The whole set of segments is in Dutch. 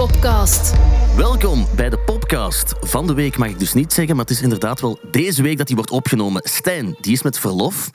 Popcast. Welkom bij de podcast. Van de week mag ik dus niet zeggen, maar het is inderdaad wel deze week dat die wordt opgenomen. Stijn, die is met verlof.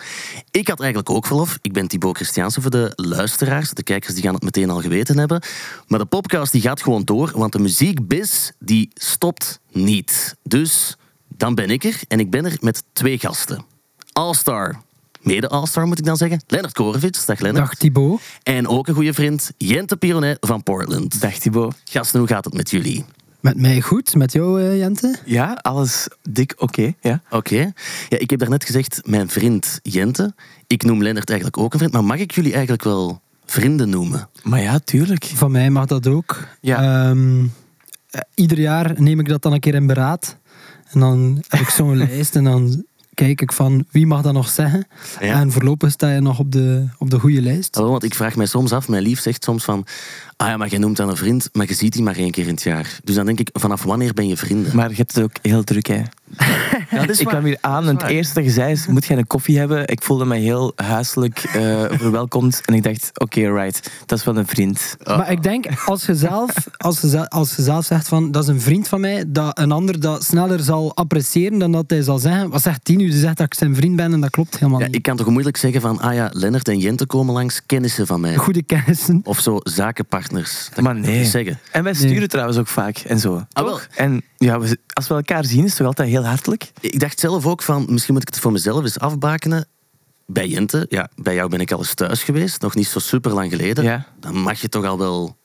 Ik had eigenlijk ook verlof. Ik ben Thibaut Christiaanse voor de luisteraars. De kijkers die gaan het meteen al geweten hebben. Maar de podcast die gaat gewoon door, want de muziekbiz die stopt niet. Dus dan ben ik er en ik ben er met twee gasten. All-star, mede All-star moet ik dan zeggen, Lennart Korevits. Dag Lennart. Dag Thibaut. En ook een goede vriend, Jente Pironet van Portland. Dag Thibaut. Gasten, hoe gaat het met jullie? Met mij goed, met jou eh, Jente? Ja, alles dik oké. ja. Oké. Ja, ik heb daarnet gezegd, mijn vriend Jente. Ik noem Lennart eigenlijk ook een vriend, maar mag ik jullie eigenlijk wel vrienden noemen? Maar ja, tuurlijk. Van mij mag dat ook. Ja. Ehm, eh, ieder jaar neem ik dat dan een keer in beraad. En dan heb ik zo'n lijst en dan kijk ik van wie mag dat nog zeggen. Ja. En voorlopig sta je nog op de, op de goede lijst. Oh, want ik vraag mij soms af, mijn lief zegt soms van... Ah ja, maar jij noemt dan een vriend, maar je ziet die maar één keer in het jaar. Dus dan denk ik, vanaf wanneer ben je vrienden? Maar je hebt het ook heel druk, hè. Ja, dat is ik kwam hier aan en het eerste dat je zei is, moet jij een koffie hebben? Ik voelde me heel huiselijk eh, verwelkomd. En ik dacht, oké, right, dat is wel een vriend. Maar ik denk, als je, zelf, als, je, als je zelf zegt van dat is een vriend van mij, dat een ander dat sneller zal appreciëren dan dat hij zal zeggen. Wat zegt die nu? Die zegt dat ik zijn vriend ben en dat klopt helemaal Ja, niet. ik kan toch moeilijk zeggen van... Ah ja, Lennart en Jente komen langs, kennissen van mij. Goede kennissen. Of zo, zakenpartners. Dat Maar nee. zeggen. En wij sturen trouwens ook vaak en zo. Ah, wel. En ja, we- als we elkaar zien, is het toch altijd heel hartelijk? Ik dacht zelf ook van, misschien moet ik het voor mezelf eens afbakenen. Bij Jente, ja, bij jou ben ik al eens thuis geweest, nog niet zo super lang geleden. Ja. Dan mag je toch al wel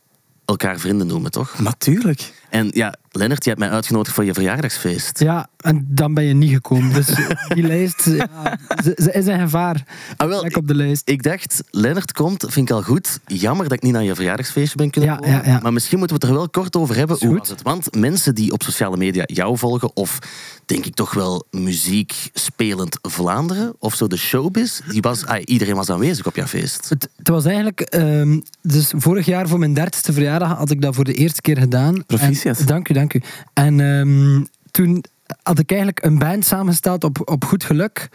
elkaar vrienden noemen, toch? Natuurlijk. En ja, Lennart, je hebt mij uitgenodigd voor je verjaardagsfeest. Ja, en dan ben je niet gekomen. Dus die lijst, ja, ze, ze is een gevaar. Ah, wel, op de lijst. Ik dacht, Lennart komt, vind ik al goed. Jammer dat ik niet naar je verjaardagsfeestje ben kunnen Ja, komen. ja, ja. Maar misschien moeten we het er wel kort over hebben. Hoe was het? Want mensen die op sociale media jou volgen, of denk ik toch wel muziek spelend Vlaanderen, of zo de showbiz, die was, ah, iedereen was aanwezig op jouw feest. Het, het was eigenlijk... ehm, dus vorig jaar voor mijn dertigste verjaardag had ik dat voor de eerste keer gedaan. Proficiat. Dank u, dank u. En ehm, toen had ik eigenlijk een band samengesteld op, op goed geluk.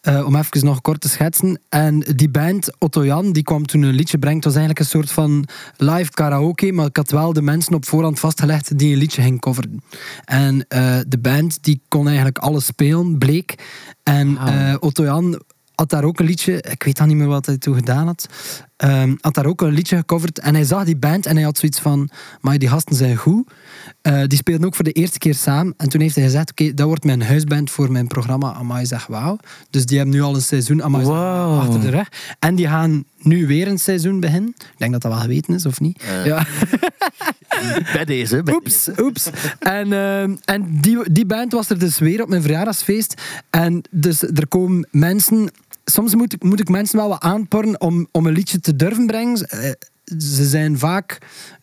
eh, om even nog kort te schetsen. En die band, Otto Jan, die kwam toen een liedje brengen. Het was eigenlijk een soort van live karaoke. Maar ik had wel de mensen op voorhand vastgelegd die een liedje gingen coveren. En eh, de band die kon eigenlijk alles spelen, bleek. En Wauw. eh, Otto Jan had daar ook een liedje, ik weet dan niet meer wat hij toen gedaan had, ehm, had daar ook een liedje gecoverd. En hij zag die band en hij had zoiets van, maar die gasten zijn goed. Eh, die speelden ook voor de eerste keer samen. En toen heeft hij gezegd, oké, dat wordt mijn huisband voor mijn programma Amai zeg wauw. Dus die hebben nu al een seizoen Amai Wow. achter de rug. En die gaan nu weer een seizoen beginnen. Ik denk dat dat wel geweten is, of niet? Eh, ja. Bij deze. Bij Oeps, oeps. En, ehm, en die, die band was er dus weer op mijn verjaardagsfeest. En dus er komen mensen... Soms moet ik, moet ik mensen wel wat aanporren om, om een liedje te durven brengen. Eh, Ze zijn vaak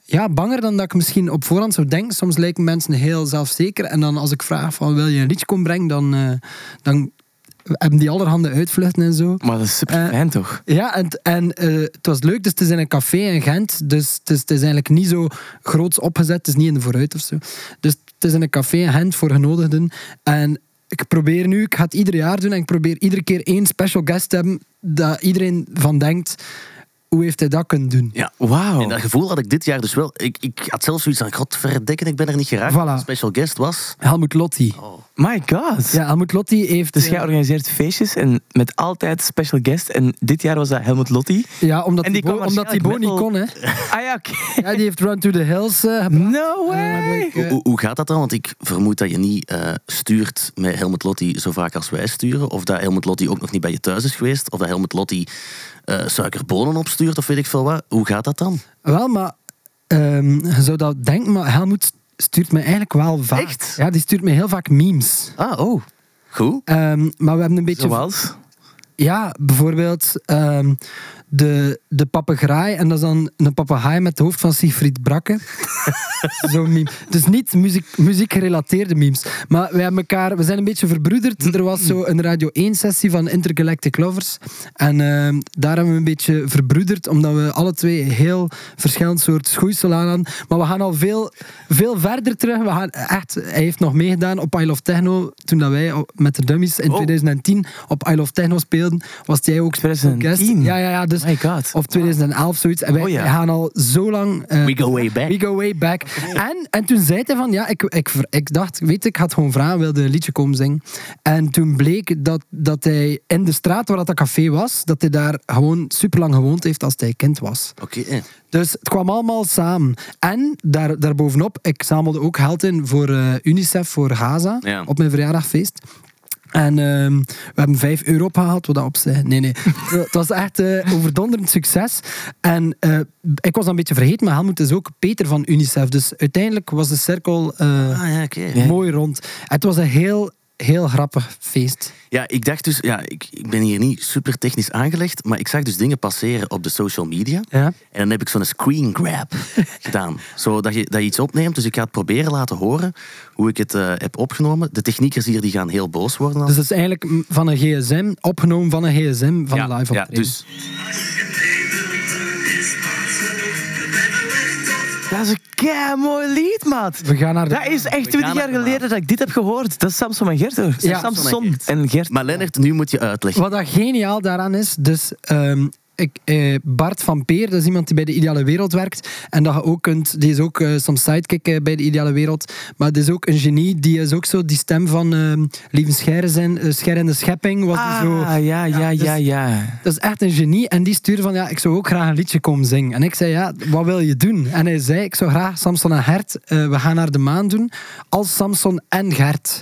ja, banger dan dat ik misschien op voorhand zou denken. Soms lijken mensen heel zelfzeker. En dan als ik vraag van wil je een liedje komen brengen, dan, eh, dan hebben die allerhande uitvluchten en zo. Maar dat is super fijn, toch? Ja, en, en eh, het was leuk. Dus het is in een café in Gent. Dus het is, het is eigenlijk niet zo groots opgezet. Het is niet in de vooruit of zo. Dus het is in een café in Gent voor genodigden. En ik probeer nu, ik ga het ieder jaar doen. En ik probeer iedere keer één special guest te hebben. Dat iedereen van denkt, hoe heeft hij dat kunnen doen? Ja, Wauw. En dat gevoel had ik dit jaar dus wel. Ik, ik had zelfs zoiets van, godverdikken, ik ben er niet geraakt. Voilà. Special guest was... Helmut Lotti. My god. Ja, Helmut Lotti heeft... Dus eh, jij organiseert feestjes en met altijd special guest. En dit jaar was dat Helmut Lotti. ja, omdat En die omdat Thibaut niet kon, hè. Ah ja, oké. Ja, die heeft Run to the Hills eh. No way. ik, Hoe, hoe gaat dat dan? Want ik vermoed dat je niet eh, stuurt met Helmut Lotti zo vaak als wij sturen. Of dat Helmut Lotti ook nog niet bij je thuis is geweest. Of dat Helmut Lotti eh, suikerbonen opstuurt of weet ik veel wat. Hoe gaat dat dan? Wel, maar ehm, je zou dat denken, maar Helmoet stuurt me eigenlijk wel vaak. Echt? Ja, die stuurt me heel vaak memes. Ah, oh. Goed. Ehm, maar we hebben een beetje... Zoals? Ja, bijvoorbeeld ehm, de, de papegaai. En dat is dan een papegaai met het hoofd van Siegfried Brakke. Zo'n meme. Dus niet muziek, muziekgerelateerde memes. Maar wij hebben elkaar, we zijn een beetje verbroederd. Er was zo een Radio 1-sessie van Intergalactic Lovers. En ehm, daar hebben we een beetje verbroederd, omdat we alle twee heel verschillend soort schoeisel aan hadden. Maar we gaan al veel, veel verder terug. We gaan echt, hij heeft nog meegedaan op I Love Techno. Toen dat wij met de Dummies in Oh. 2010 op I Love Techno speelden, was hij ook 2010? guest. Ja, ja, ja. Dus Dus, my god. of 2011, zoiets. En wij, Oh ja. gaan al zo lang... eh, We go way back. We go way back. En, en toen zei hij van, ja, ik, ik, ik dacht, weet ik had gewoon vragen, wilde een liedje komen zingen. En toen bleek dat, dat hij in de straat waar dat café was, dat hij daar gewoon super lang gewoond heeft als hij kind was. Oké. Dus het kwam allemaal samen. En daar, daarbovenop, ik zamelde ook geld in voor eh, UNICEF, voor Gaza, Ja. op mijn verjaardagfeest. En ehm, we hebben 5 euro opgehaald, wat dat opzij. Nee, nee. het was echt eh overdonderend succes. En eh, ik was dat een beetje vergeten, maar Helmoet is ook Peter van UNICEF. Dus uiteindelijk was de cirkel eh, Ah ja, mooi rond. Het was een heel, heel grappig feest. Ja, ik dacht dus, ja, ik, ik ben hier niet super technisch aangelegd, maar ik zag dus dingen passeren op de social media. Ja. En dan heb ik zo'n screen grab gedaan. Zo dat je, dat je iets opneemt. Dus ik ga het proberen laten horen hoe ik het eh, heb opgenomen. De techniekers hier die gaan heel boos worden. Dus het is eigenlijk van een gsm, opgenomen van een gsm, van ja, live ja, optreden. dus Dat is een kei mooi lied, maat. We gaan naar de... Dat is echt We 20 gaan jaar geleden dat ik dit heb gehoord. Dat is Samson en Gert hoor. Ja. Samson en Gert. Maar Lennart, nu moet je uitleggen. Wat dat geniaal daaraan is, dus ehm, ik, eh, Bart van Peer, dat is iemand die bij de Ideale Wereld werkt. En dat je ook kunt, die is ook eh, soms sidekick eh, bij de Ideale Wereld. Maar die is ook een genie, die is ook zo die stem van ehm Lieven Scheire zijn, eh, de Schepping. Was die zo, Ah, ja, ja, dus- ja, ja. dat is echt een genie. En die stuurde van, ja, ik zou ook graag een liedje komen zingen. En ik zei, ja, wat wil je doen? En hij zei, ik zou graag Samson en Gert, we gaan naar de maan doen, als Samson en Gert.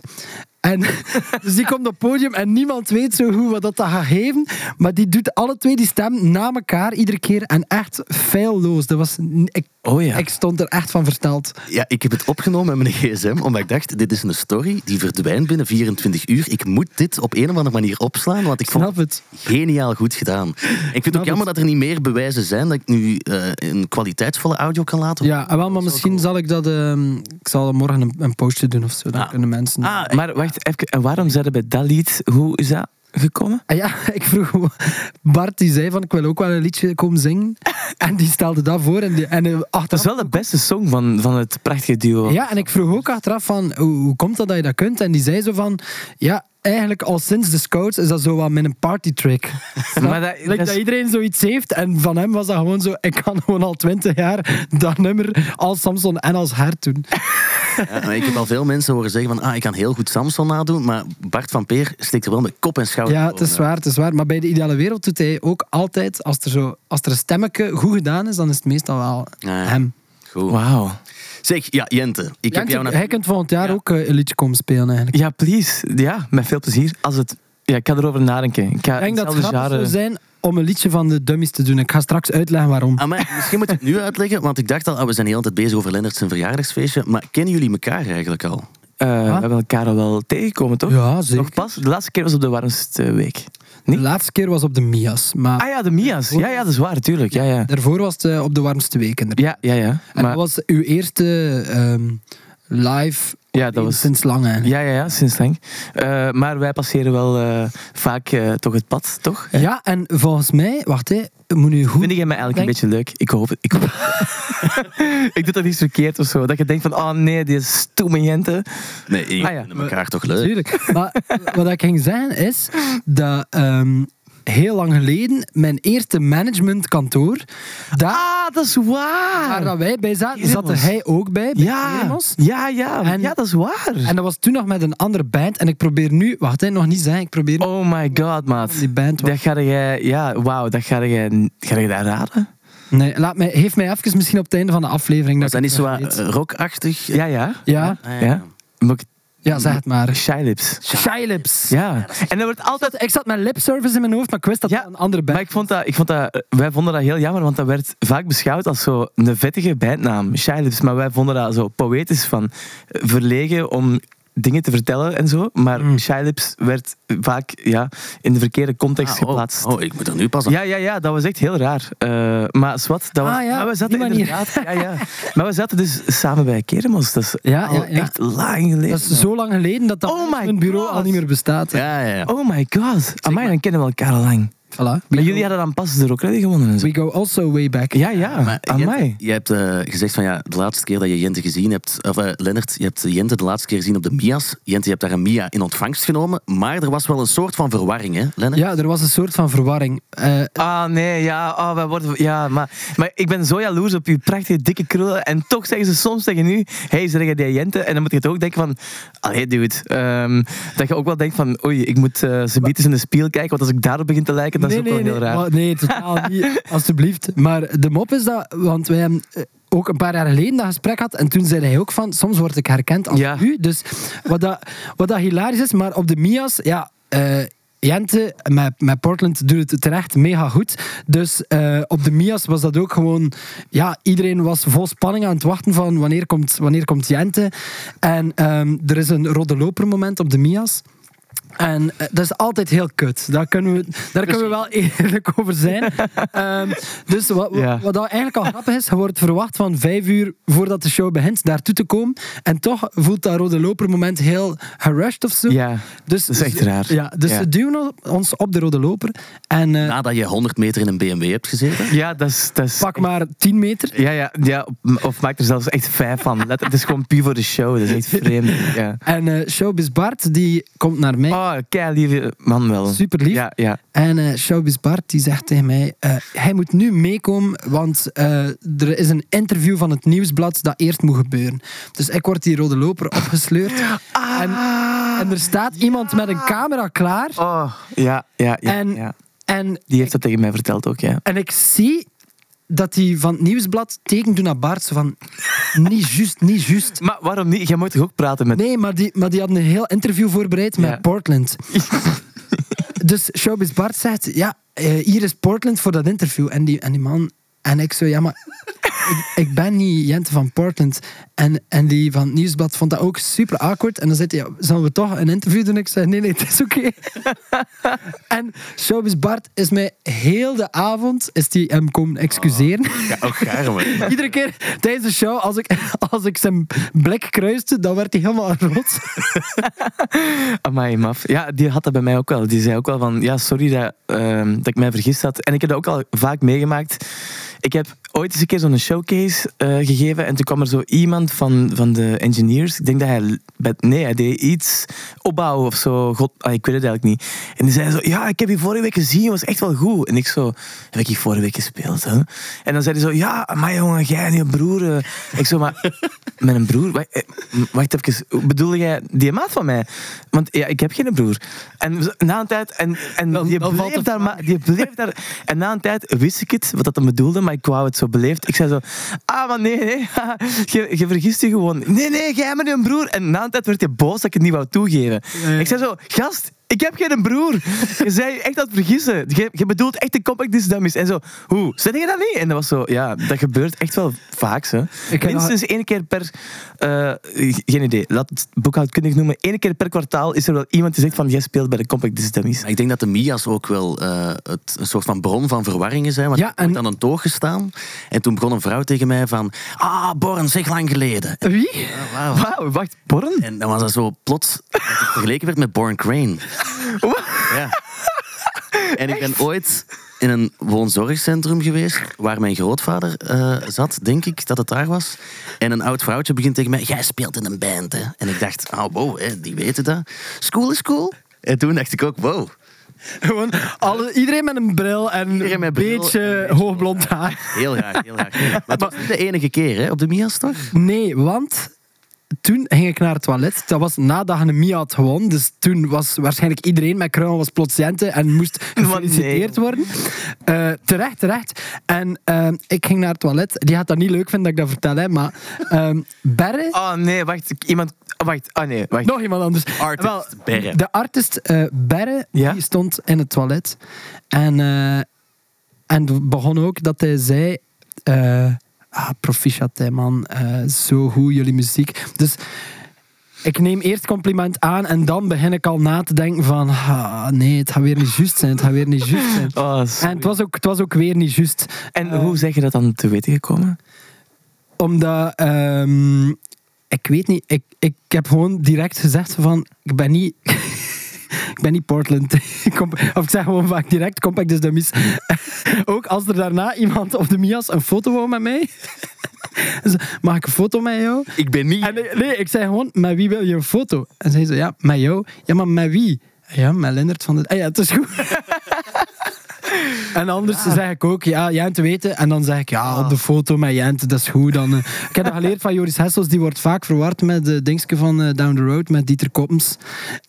En, dus die komt op het podium en niemand weet zo goed wat dat, dat gaat geven. Maar die doet alle twee die stem na elkaar iedere keer. En echt feilloos. Dat was, ik, Oh ja. ik stond er echt van versteld. Ja, ik heb het opgenomen met mijn gsm, omdat ik dacht, dit is een story die verdwijnt binnen 24 uur. Ik moet dit op een of andere manier opslaan, want ik vond Snap het? geniaal goed gedaan. Ik vind het ook jammer dat er niet meer bewijzen zijn dat ik nu eh, een kwaliteitsvolle audio kan laten. Ja, wel, maar misschien zal ik dat... ehm, ik zal morgen een, een postje doen of zo. Dan Ah. kunnen mensen... Ah, Maar wacht, even. En waarom zeiden bij dat lied, hoe is dat gekomen? Ah ja, ik vroeg Bart die zei van ik wil ook wel een liedje komen zingen. En die stelde dat voor. En, die, en eh, Dat achteraf, is wel de beste song van, van het prachtige duo. Ja, en ik vroeg ook achteraf van hoe, hoe komt dat dat je dat kunt? En die zei zo van ja, eigenlijk al sinds de Scouts is dat zo wat met een partytrick. Maar dat- Like dat dat, is- iedereen zoiets heeft. En van hem was dat gewoon zo, ik kan gewoon al twintig jaar dat nummer als Samson en als Hert doen. Ja, maar ik heb al veel mensen horen zeggen van, ah, ik kan heel goed Samson nadoen, maar Bart van Peer steekt er wel met kop en schouder Ja, het is waar, het is waar. Maar bij de Ideale Wereld doet hij ook altijd, als er, zo, als er een stemmetje goed gedaan is, dan is het meestal wel Ja, ja. hem. Goed. Wauw. Zeg, ja, Jente, ik heb jou hij net... kunt volgend jaar Ja. ook eh, een liedje komen spelen eigenlijk. Ja, please. Ja, met veel plezier. Als het... Ja, ik ga erover nadenken. Ik, ga Ik denk dat het grappig zou zijn om een liedje van de Dummies te doen. Ik ga straks uitleggen waarom. Ah, maar misschien moet ik het nu uitleggen, want ik dacht al, ah, we zijn de hele tijd bezig over Lennart zijn verjaardagsfeestje, maar kennen jullie elkaar eigenlijk al? Eh, we hebben elkaar al wel tegengekomen, toch? Ja, zeker. Nog pas? De laatste keer was op de warmste week. De laatste keer was op de Mias. Maar Ah ja, de Mia's. Ja, ja, dat is waar, tuurlijk. Ja, ja. daarvoor was het eh, op de warmste inderdaad. Ja, ja, ja. En Maar, dat was uw eerste ehm, live ja, dat was... sinds lang eigenlijk. Ja, ja, ja, sinds lang. Eh, maar wij passeren wel eh, vaak eh, toch het pad, toch? Ja, en volgens mij, wacht hè, moet u goed. Vind jij mij eigenlijk een beetje leuk? Ik hoop het. Ik, hoop het. ik doe dat niet verkeerd of zo. Dat je denkt van, oh nee, die is stoeme jente. Nee, jullie Ah, ja. vinden elkaar toch leuk? Tuurlijk. Maar wat ik ging zeggen is dat ehm, heel lang geleden mijn eerste managementkantoor, daar Ah, dat is waar. waar dat wij bij zaten, zat hij ook bij. bij Ja, ja, ja, En- ja, dat is waar. En dat was toen nog met een andere band. En ik probeer nu, wacht hè, nog niet zeggen, ik probeer Oh my god, maat. die band. Dat ga jij, ja, wauw, dat ga jij, ga je dat raden? Nee, laat mij, geef mij even misschien op het einde van de aflevering. Was Dat dat niet zo eh, rockachtig? Ja, ja. Ja, Ja? Moet ik- ja, zeg het maar. Shy Lips. Shy Lips. Ja. En dat wordt altijd... Ik zat met lip service in mijn hoofd, maar ik wist dat dat een andere band Maar ik vond dat, ik vond dat, wij vonden dat heel jammer, want dat werd vaak beschouwd als zo een vettige bandnaam, Shy Lips. Maar wij vonden dat zo poëtisch van eh, verlegen om dingen te vertellen en zo. Maar Mm. Lips werd vaak ja, in de verkeerde context Ah, oh, geplaatst. Oh, ik moet er nu pas aan. Ja, ja, ja, dat was echt heel raar. Eh, maar zwart, dat was... Ah, ja, maar we zaten inderdaad... Ja, ja. Maar we zaten dus samen bij Keremos. Dat is Ja, echt lang geleden. Dat is zo lang geleden dat dat Oh bureau al niet meer bestaat. Ja, ja, ja. Oh my god. Amai, dan kennen we elkaar al lang. Voilà. Maar jullie go, hadden dan pas de Rockready gewonnen en zo. we go also way back. Ja, ja. Maar Amai. Jente, je hebt eh, gezegd van ja, de laatste keer dat je Jente gezien hebt, of uh, Lennart, je hebt Jente de laatste keer gezien op de Mia's. Jente, je hebt daar een Mia in ontvangst genomen, maar er was wel een soort van verwarring, hè, Lennart? Ja, er was een soort van verwarring. Uh, Ah, nee, ja, oh, wij worden, ja maar, maar ik ben zo jaloers op uw prachtige dikke krullen. En toch zeggen ze soms tegen u, hey, zeg je die Jente? En dan moet je toch ook denken van, allee, dude. Um, dat je ook wel denkt van, oei, ik moet uh, ze eens in de spiegel kijken, want als ik daarop begin te lijken, dat nee, is ook nee, wel heel nee, raar. Maar, nee, totaal niet, alstublieft. Maar de mop is dat, want wij hebben ook een paar jaar geleden dat gesprek had. En toen zei hij ook van, soms word ik herkend als Ja. u. Dus wat dat, wat dat hilarisch is, maar op de Mia's, ja... eh, Jente met, met Portland doet het terecht mega goed. Dus eh, op de Mia's was dat ook gewoon... Ja, iedereen was vol spanning aan het wachten van wanneer komt, wanneer komt Jente. En ehm, er is een rode loper moment op de Mia's. En uh, dat is altijd heel kut. Daar kunnen we, daar kunnen we wel eerlijk over zijn. Um, dus wat, Ja. eigenlijk al grappig is, je wordt verwacht van vijf uur voordat de show begint daartoe te komen. En toch voelt dat rode loper moment heel gerushed of zo. Ja, dus, dat is echt raar. Ja, dus Ja. ze duwen ons op de rode loper. En uh, Nadat je 100 meter in een BMW hebt gezeten. ja dat is... Dat is pak maar 10 meter. ja, ja, ja, of maak er zelfs echt vijf van. Let, het is gewoon puur voor de show, dat is echt vreemd. Ja. En uh, Showbiz Bart, die komt naar mij. Oh, kei lieve man wel. Super lief. Ja, ja. En uh, Showbiz Bart die zegt tegen mij: uh, Hij moet nu meekomen, want uh, er is een interview van het nieuwsblad dat eerst moet gebeuren. Dus ik word die rode loper opgesleurd. Ah. En, en er staat iemand met een camera klaar. Oh, ja, ja, ja. En- ja. En, Die heeft dat tegen mij verteld ook, ja. en ik zie dat hij van het nieuwsblad teken doet naar Bart. Zo van: Niet juist, niet juist. Maar waarom niet? Jij moet toch ook praten met... Nee, maar die, maar die hadden een heel interview voorbereid met Ja. Portland. dus Showbiz Bart zegt, ja, eh, hier is Portland voor dat interview. En die, en die man... En ik zo, ja, maar ik, ik ben niet Jente van Portland. En, en die van het Nieuwsblad vond dat ook super awkward. En dan zei hij, ja, zullen we toch een interview doen? Ik zei, nee, nee, het is oké. en Showbiz Bart is mij heel de avond is die hem komen excuseren. Ja, ook gaar. Iedere keer tijdens de show, als ik, als ik zijn blik kruiste, dan werd hij helemaal rood. Amai, maf. Ja, die had dat bij mij ook wel. Die zei ook wel van, ja, sorry dat, ehm, dat ik mij vergist had. En ik heb dat ook al vaak meegemaakt. Ik heb ooit eens een keer zo'n showcase eh, gegeven en toen kwam er zo iemand van, van de engineers. Ik denk dat hij... Nee, hij deed iets opbouwen of zo. God, ah, ik weet het eigenlijk niet. En die zei zo, ja, ik heb je vorige week gezien, was echt wel goed. En ik zo, heb ik je vorige week gespeeld, hè? En dan zei hij zo, ja, maar jongen, jij en je broer... eh." Ik zo, maar... Met een broer? Wacht, eh, wacht even, bedoel jij die maat van mij? Want ja, ik heb geen broer. En na een tijd... En, en Dan- bleef daar, maar, die bleef daar... En na een tijd wist ik het, wat dat dan bedoelde, maar ik wou het zo beleefd. Ik zei zo, ah, maar nee, nee, je, je vergist je gewoon. Nee, nee, jij bent een broer. En na een tijd werd hij boos dat ik het niet wou toegeven. Ik zei zo, gast, ik heb geen broer. Je zei je echt aan het vergissen. Je, je bedoelt echt een compact disc dummies. En zo, hoe, zeg je dat niet? En dat was zo, ja, dat gebeurt echt wel vaak, zo. Ik heb Minstens één keer per, eh, geen idee, laat het boekhoudkundig noemen. Eén keer per kwartaal is er wel iemand die zegt van, jij speelt bij de compact disc dummies. Ik denk dat de Mia's ook wel eh, het, een soort van bron van verwarringen zijn. Want Ja, ik heb aan een toog gestaan en toen begon een vrouw tegen mij van... Ah, Born, zeg lang geleden. Wie? Wauw. Wauw, wacht, Born? En dan was dat zo plots dat ik vergeleken werd met Born Crane. Ja. En ik ben ooit in een woonzorgcentrum geweest waar mijn grootvader eh, zat, denk ik dat het daar was. En een oud vrouwtje begint tegen mij, jij speelt in een band, hè. En ik dacht, oh wow, hè, die weten dat. School is cool. En toen dacht ik ook, wow. Gewoon alle, iedereen met een bril en een beetje beetje hoogblond haar. Heel graag, heel graag. Maar het was niet de enige keer, hè, op de Mia's toch? Nee, want toen ging ik naar het toilet. Dat was nadat Mia had gewonnen. Dus toen was waarschijnlijk iedereen met krullen was plots Jente en moest gefeliciteerd nee. worden. Eh, terecht, terecht. En eh, ik ging naar het toilet. Die gaat dat niet leuk vinden dat ik dat vertel, hè, maar ehm Berre... Oh nee, wacht, iemand... wacht, oh nee, wacht. Nog iemand anders. Artist Berre. De artist eh Berre Ja? die stond in het toilet. En, en begon ook dat hij zei... ah, proficiat, hè, man. Eh, zo goed, jullie muziek. Dus ik neem eerst compliment aan en dan begin ik al na te denken van... Ah, nee, het gaat weer niet juist zijn. Het gaat weer niet juist zijn. Oh, En het was ook, het was ook weer niet juist. En Eh, hoe zeg je dat dan te weten gekomen? Omdat, ehm, ik weet niet, ik, ik heb gewoon direct gezegd van, ik ben niet, ik ben niet Portland. Of ik zeg gewoon vaak direct Compact is Dummies. ook als er daarna iemand op de Mias een foto wou met mij. Ze, Mag ik een foto met jou? Ik ben niet... En nee, nee, ik zei gewoon, met wie wil je een foto? En zei ze, ja, met jou. Ja, maar met wie? Ja, met Lennart van de... Ah ja, het is goed. En anders zeg ik ook, ja, Jente weten. En dan zeg ik, ja, op de foto met Jente, dat is goed. Dan, eh. ik heb dat geleerd van Joris Hessels, die wordt vaak verward met de dingetje van eh, Down the Road, met Dieter Koppens.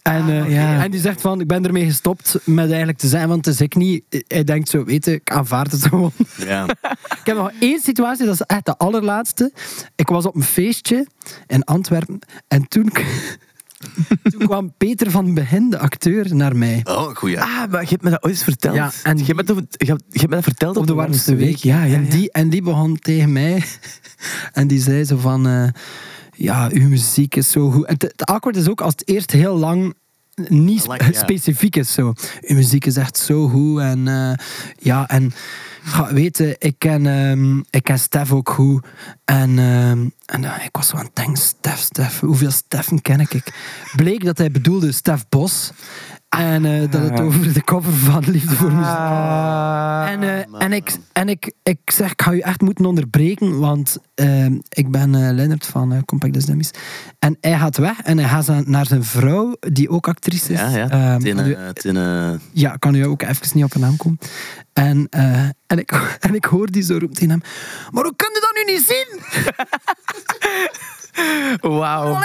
En, eh, ja. en die zegt van, ik ben ermee gestopt met eigenlijk te zijn, want het is ik niet. Hij denkt zo, weet je, ik aanvaard het gewoon. Ja. Ik heb nog één situatie, dat is echt de allerlaatste. Ik was op een feestje in Antwerpen en toen, toen kwam Peter van Begin, de acteur, naar mij. Oh, goeie. Ah, maar je hebt me dat ooit eens verteld. Ja, en je, hebt me dat, je, hebt, je hebt me dat verteld Op de warmste week. Ja, ja, En, ja. die, en die begon tegen mij en die zei zo van... eh, ja, uw muziek is zo goed. Het, het awkward is ook als het eerst heel lang niet spe- specifiek is. Zo. Uw muziek is echt zo goed. En eh, ja, en ga weten, ik ken, ehm, ik ken Stef ook goed. En, ehm, en eh, ik was zo aan het denken, Stef, Stef, hoeveel Steffen ken ik? Bleek dat hij bedoelde Stef Bos. En eh, dat het over de cover van Liefde voor Muziek Ah. en, eh, man, en, ik, en ik, ik zeg, ik ga je echt moeten onderbreken, want eh, ik ben eh Lennart van Compact Dummies. En hij gaat weg en hij gaat naar zijn vrouw, die ook actrice is. Ja, ja. Ehm, Tine, kan u- Tine- ja, kan u ook even niet op haar naam komen. En, eh, en, ik, en ik hoor die zo roepen tegen hem, maar hoe kun je dat nu niet zien? Wauw.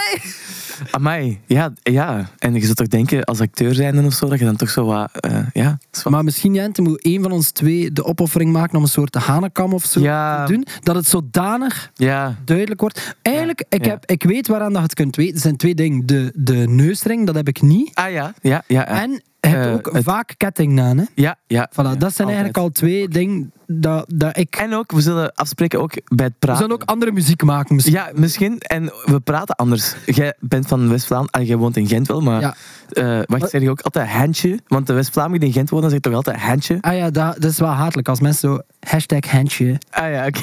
Amai. Ja, ja. En je zou toch denken, als acteur zijn of zo, dat je dan toch zo wat... eh, ja, Maar misschien, Jente, moet één van ons twee de opoffering maken om een soort hanekam of zo Ja. te doen. Dat het zodanig Ja. duidelijk wordt. Eigenlijk, ik, heb, ik weet waaraan dat je het kunt weten. Er zijn twee dingen. De, de neusring, dat heb ik niet. Ah ja, ja, ja. En hebt Eh, ook het- vaak ketting aan. Hè? ja, ja. Voilà, dat zijn eigenlijk al twee dingen dat, dat ik... En ook, we zullen afspreken ook bij het We praten. zullen ook andere muziek maken misschien. Ja, misschien. En we praten anders. Jij bent van West-Vlaanderen. Ah, jij woont in Gent wel, maar... Ja. Eh, wacht, zeg je ook altijd handje? Want de West-Vlamingen die in Gent wonen, zeggen toch altijd handje? Ah ja, dat, dat is wel hatelijk als mensen zo hashtag handje. Ah ja, oké.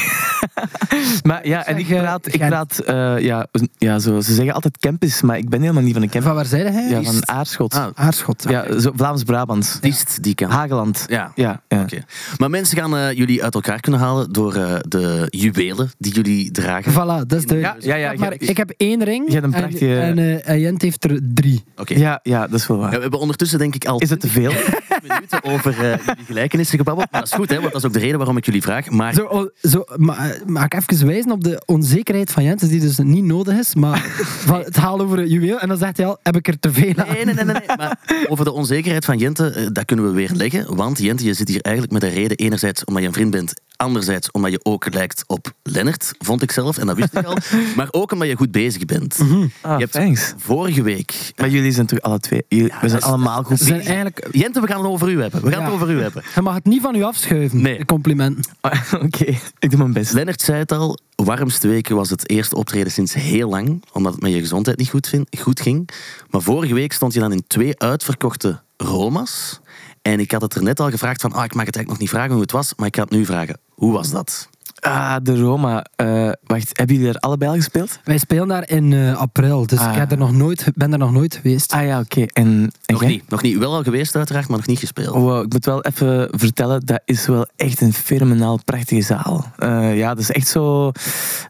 maar ja, en ik eh, praat... Ik praat eh, ja, ja, zo, ze zeggen altijd campus, maar ik ben helemaal niet van een campus. Van waar zei hij? Ja, van Aarschot. Ah, Aarschot. Ja, zo Vlaams-Brabant. Diest, die kan. Hageland. Ja. Ja, ja. Oké. Maar mensen gaan eh, jullie uit elkaar kunnen halen door eh, de juwelen die jullie dragen. Voilà, dat is duidelijk. Ja, ja, ja, Ik heb maar ik heb één ring je hebt een en, prachtige- en, eh, en Jent heeft er drie. Oké. Ja, ja, dat is wel Ja, waar. we hebben ondertussen denk ik al Is het te veel? 20 minuten over eh, jullie gelijkenissen gebabbeld. Maar dat is goed, hè, want dat is ook de reden waarom ik jullie vraag. Maar Zo, oh, zo, ma, mag ik even wijzen op de onzekerheid van Jens, die dus niet nodig is, maar van het haal over het juweel en dan zegt hij al, heb ik er te veel aan? Nee, nee, nee, nee, nee. Maar over de onzekerheid van Jente, eh, dat kunnen we weer leggen. Want Jente, je zit hier eigenlijk met een reden. Enerzijds omdat je een vriend bent. Anderzijds omdat je ook lijkt op Lennart, vond ik zelf. En dat wist ik al. Maar ook omdat je goed bezig bent. Ah, Je hebt thanks. vorige week... Maar jullie zijn toch alle twee... Jullie, we zijn is- allemaal goed zijn eigenlijk, Jente, we gaan het over u hebben. We gaan Ja. het over u hebben. je mag het niet van u afschuiven, Nee. de complimenten. Ah, Oké, ik doe mijn best. Lennart zei het al, warmste weken was het eerste optreden sinds heel lang, omdat het met je gezondheid niet goed, vind, goed ging. Maar vorige week stond je dan in twee uitverkochte Roma's. En ik had het er net al gevraagd van, ah, ik mag het eigenlijk nog niet vragen hoe het was, maar ik ga het nu vragen. Hoe was dat? Ah, de Roma. Eh, wacht, hebben jullie er allebei al gespeeld? Wij spelen daar in eh, april, dus Ah. ik heb er nog nooit, ben er nog nooit geweest. Ah ja, oké. En, en Nog jij? niet. Nog niet. Wel al geweest uiteraard, maar nog niet gespeeld. Wow, ik moet wel even vertellen, dat is wel echt een fenomenaal prachtige zaal. Eh, ja, dat is echt zo...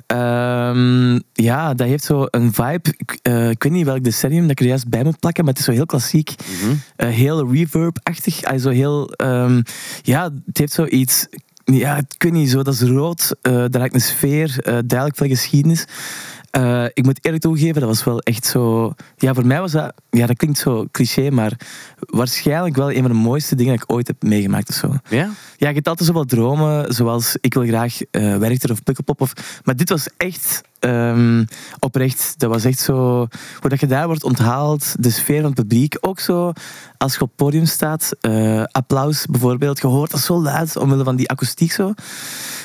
ehm, ja, dat heeft zo een vibe. Ik, ik weet niet welk decennium dat ik er juist bij moet plakken, maar het is zo heel klassiek. Mhm. heel reverb-achtig. Ah, zo heel... ehm, ja, het heeft zoiets... Ja, ik weet niet, zo, dat is rood. eh daar lijkt een sfeer, eh, duidelijk veel geschiedenis. Eh, ik moet eerlijk toegeven, dat was wel echt zo... Ja, voor mij was dat... Ja, dat klinkt zo cliché, maar waarschijnlijk wel een van de mooiste dingen dat ik ooit heb meegemaakt of zo. Ja? Ja, je hebt altijd zoveel dromen, zoals ik wil graag eh Werchter of Pukkelpop. Of, maar dit was echt ehm, oprecht. Dat was echt zo... Hoe dat je daar wordt onthaald, de sfeer van het publiek. Ook zo, als je op het podium staat, eh, applaus bijvoorbeeld. Je hoort dat zo luid, omwille van die akoestiek zo.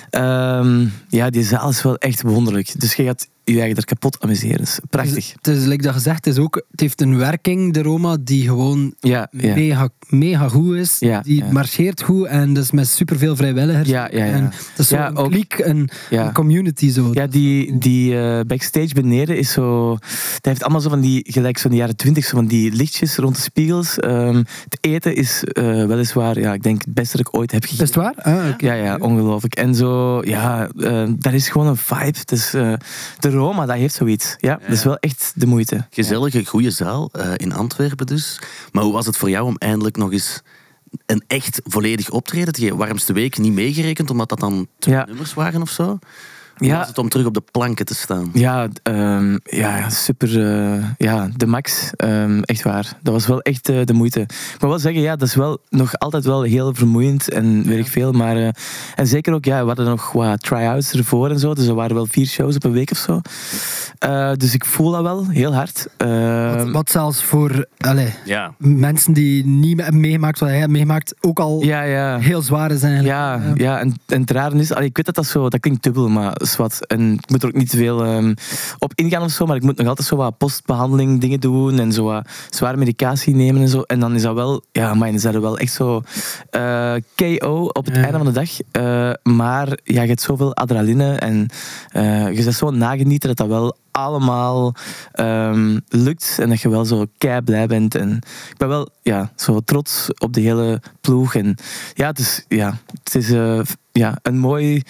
Ehm, ja, die zaal is wel echt wonderlijk. Dus je gaat je eigen er kapot amuseren. Is prachtig. Het is, like dat gezegd, het, is ook, het heeft een werking, de Roma, die gewoon Ja, ja. mega, mega goed is. Ja, die marcheert goed en dus met superveel vrijwilligers. Ja, ja, ja. En het is zo een ook- kliek, een, community zo. Ja, die, die eh, backstage beneden is zo. Dat heeft allemaal zo van die, gelijk zo in de jaren twintig, zo van die lichtjes rond de spiegels. Ehm, het eten is eh, weliswaar, ja, ik denk het beste dat ik ooit heb Is gegeten. het waar? Ah. Ja, ja, ongelooflijk. En zo, ja, eh daar is gewoon een vibe. Dus, eh, de Roma, dat heeft zoiets. Ja, dat is wel echt de moeite. Gezellige, goede zaal eh, in Antwerpen dus. Maar hoe was het voor jou om eindelijk nog eens een echt volledig optreden te geven? Warmste week niet meegerekend, omdat dat dan twee Ja. nummers waren of zo? Ja. was het om terug op de planken te staan? Ja, ehm, ja super. eh, ja, de max. ehm, echt waar. Dat was wel echt eh, de moeite. Ik moet wel zeggen, ja, dat is wel nog altijd wel heel vermoeiend en weet ik veel. Maar, eh, en zeker ook, ja, we hadden nog wat try-outs ervoor en zo. Dus er waren wel vier shows op een week of zo. Eh, dus ik voel dat wel heel hard. Wat, Ehm, wat zelfs voor allee, Ja. mensen die niet hebben meegemaakt wat hij heeft meegemaakt, ook al ja, ja. heel zwaar is eigenlijk. Ja, ja en, en het rare is, allee, ik weet dat dat zo, dat klinkt dubbel, maar is wat. En ik moet er ook niet te veel ehm, op ingaan of zo, maar ik moet nog altijd zo wat postbehandeling dingen doen en zo wat zware medicatie nemen en zo. En dan is dat wel, ja, maar is dat wel echt zo eh, KO op het Ja. einde van de dag. Eh, maar ja, je hebt zoveel adrenaline en eh, je bent zo nagenieten dat dat wel allemaal ehm, lukt en dat je wel zo kei blij bent. En ik ben wel ja, zo trots op de hele ploeg. En ja, het is, ja, het is eh, ja, een mooi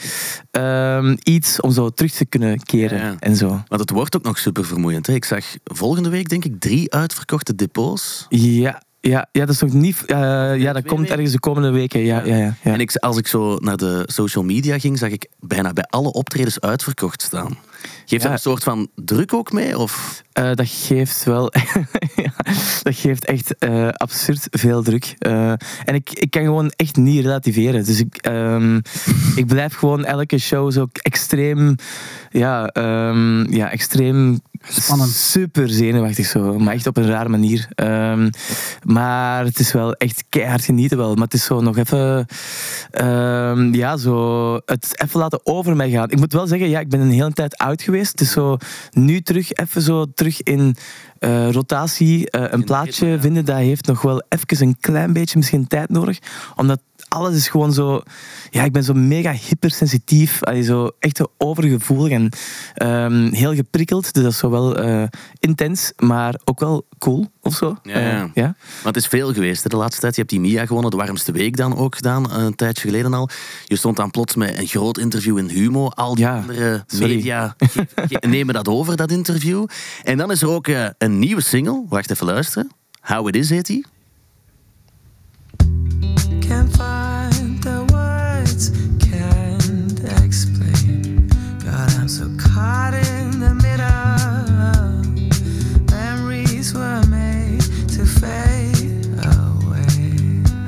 ehm, iets om zo terug te kunnen keren Ja, ja. en zo. Want het wordt ook nog super vermoeiend. Hè? Ik zag volgende week, denk ik, drie uitverkochte depots. Ja, ja, ja dat is nog niet. eh, ja, dat komt ergens de komende weken. Ja, ja, ja, ja. En ik, als ik zo naar de social media ging, zag ik bijna bij alle optredens uitverkocht staan. Geeft Ja. dat een soort van druk ook mee? Of? Eh, dat geeft wel. ja, dat geeft echt eh, absurd veel druk. Eh, en ik, ik kan gewoon echt niet relativeren. Dus ik, ehm, ik blijf gewoon elke show zo extreem. Ja, ehm, ja extreem. Spannend. Super zenuwachtig zo. Maar echt op een rare manier. Ehm, maar het is wel echt keihard genieten wel. Maar het is zo nog even. ehm, ja, zo. Het even laten over mij gaan. Ik moet wel zeggen, ja, ik ben een hele tijd oud geweest. Het is zo nu terug, even zo terug in eh, rotatie. eh, een plaatje vinden, dat heeft nog wel even een klein beetje misschien tijd nodig. Omdat alles is gewoon zo... Ja, ik ben zo mega hypersensitief. Allee, zo echt zo overgevoelig en ehm, heel geprikkeld. Dus dat is zo wel eh, intens, maar ook wel cool of zo. Ja, ja. Eh, ja. Maar het is veel geweest hè, de laatste tijd. Je hebt die Mia gewonnen, de warmste week dan ook gedaan, een tijdje geleden al. Je stond dan plots met een groot interview in Humo. Al die Ja, andere sorry. media nemen dat over, dat interview. En dan is er ook eh, een nieuwe single. Wacht even luisteren. How It Is heet die.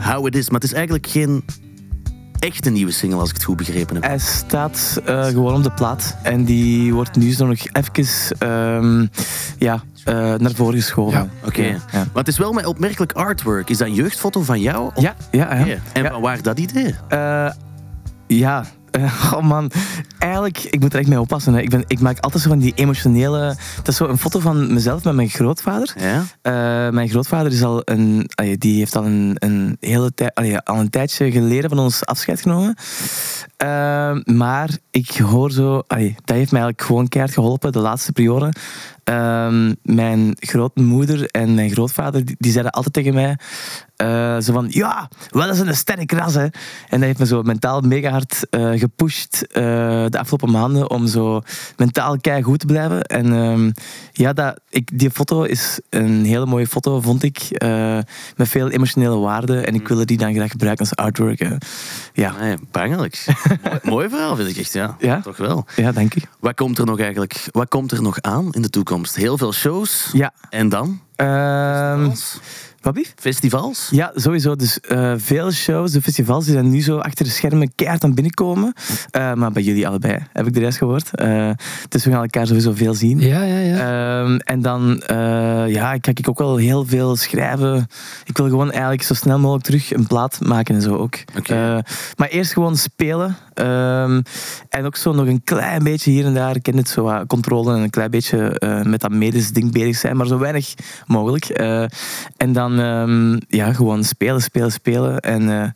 How It Is. Maar het is eigenlijk geen echte nieuwe single, als ik het goed begrepen heb. Hij staat eh, gewoon op de plaat. En die wordt nu zo nog even ehm, ja, eh, naar voren geschoven. Ja, Oké. Ja. Maar het is wel met opmerkelijk artwork. Is dat een jeugdfoto van jou? Ja, ja, ja. En waar dat idee? Eh, ja. Oh man, eigenlijk, ik moet er echt mee oppassen. Hè. Ik, ben, ik maak altijd zo van die emotionele... Dat is zo een foto van mezelf met mijn grootvader. Ja? Eh, mijn grootvader is al een, allee, die heeft al een, een hele tijd, allee, al een tijdje geleden van ons afscheid genomen. Eh, maar ik hoor zo, allee, dat heeft mij eigenlijk gewoon keihard geholpen de laatste periode. Mijn grootmoeder en mijn grootvader die, die zeiden altijd tegen mij eh, zo van ja, wel is een sterk ras hè. En dat heeft me zo mentaal mega hard eh, gepusht eh, de afgelopen maanden om zo mentaal kei goed te blijven. En ehm, ja, dat, ik, die foto is een hele mooie foto, vond ik. met veel emotionele waarde. En ik wilde die dan graag gebruiken als artwork. eh. Ja. Nee, bangelijk. mooi, verhaal vind ik echt, ja. Ja? Toch wel. ja, dank je. Wat komt er nog eigenlijk? Wat komt er nog aan in de toekomst? Heel veel shows. Ja. En dan? Ehm, wat? Festivals? Ja, sowieso. Dus eh, veel shows, de festivals, die zijn nu zo achter de schermen keihard aan binnenkomen. Eh, maar bij jullie allebei heb ik de rest gehoord. Eh, dus we gaan elkaar sowieso veel zien. Ja, ja, ja. Ehm, en dan uh, ja, kan ik ook wel heel veel schrijven. Ik wil gewoon eigenlijk zo snel mogelijk terug een plaat maken en zo ook. Okay. Uh, maar eerst gewoon spelen. Um, en ook zo nog een klein beetje hier en daar. Ik ken het zo uh, controle en een klein beetje uh, met dat medisch ding bezig zijn. Maar zo weinig mogelijk. en dan um, ja, gewoon spelen, spelen, spelen. En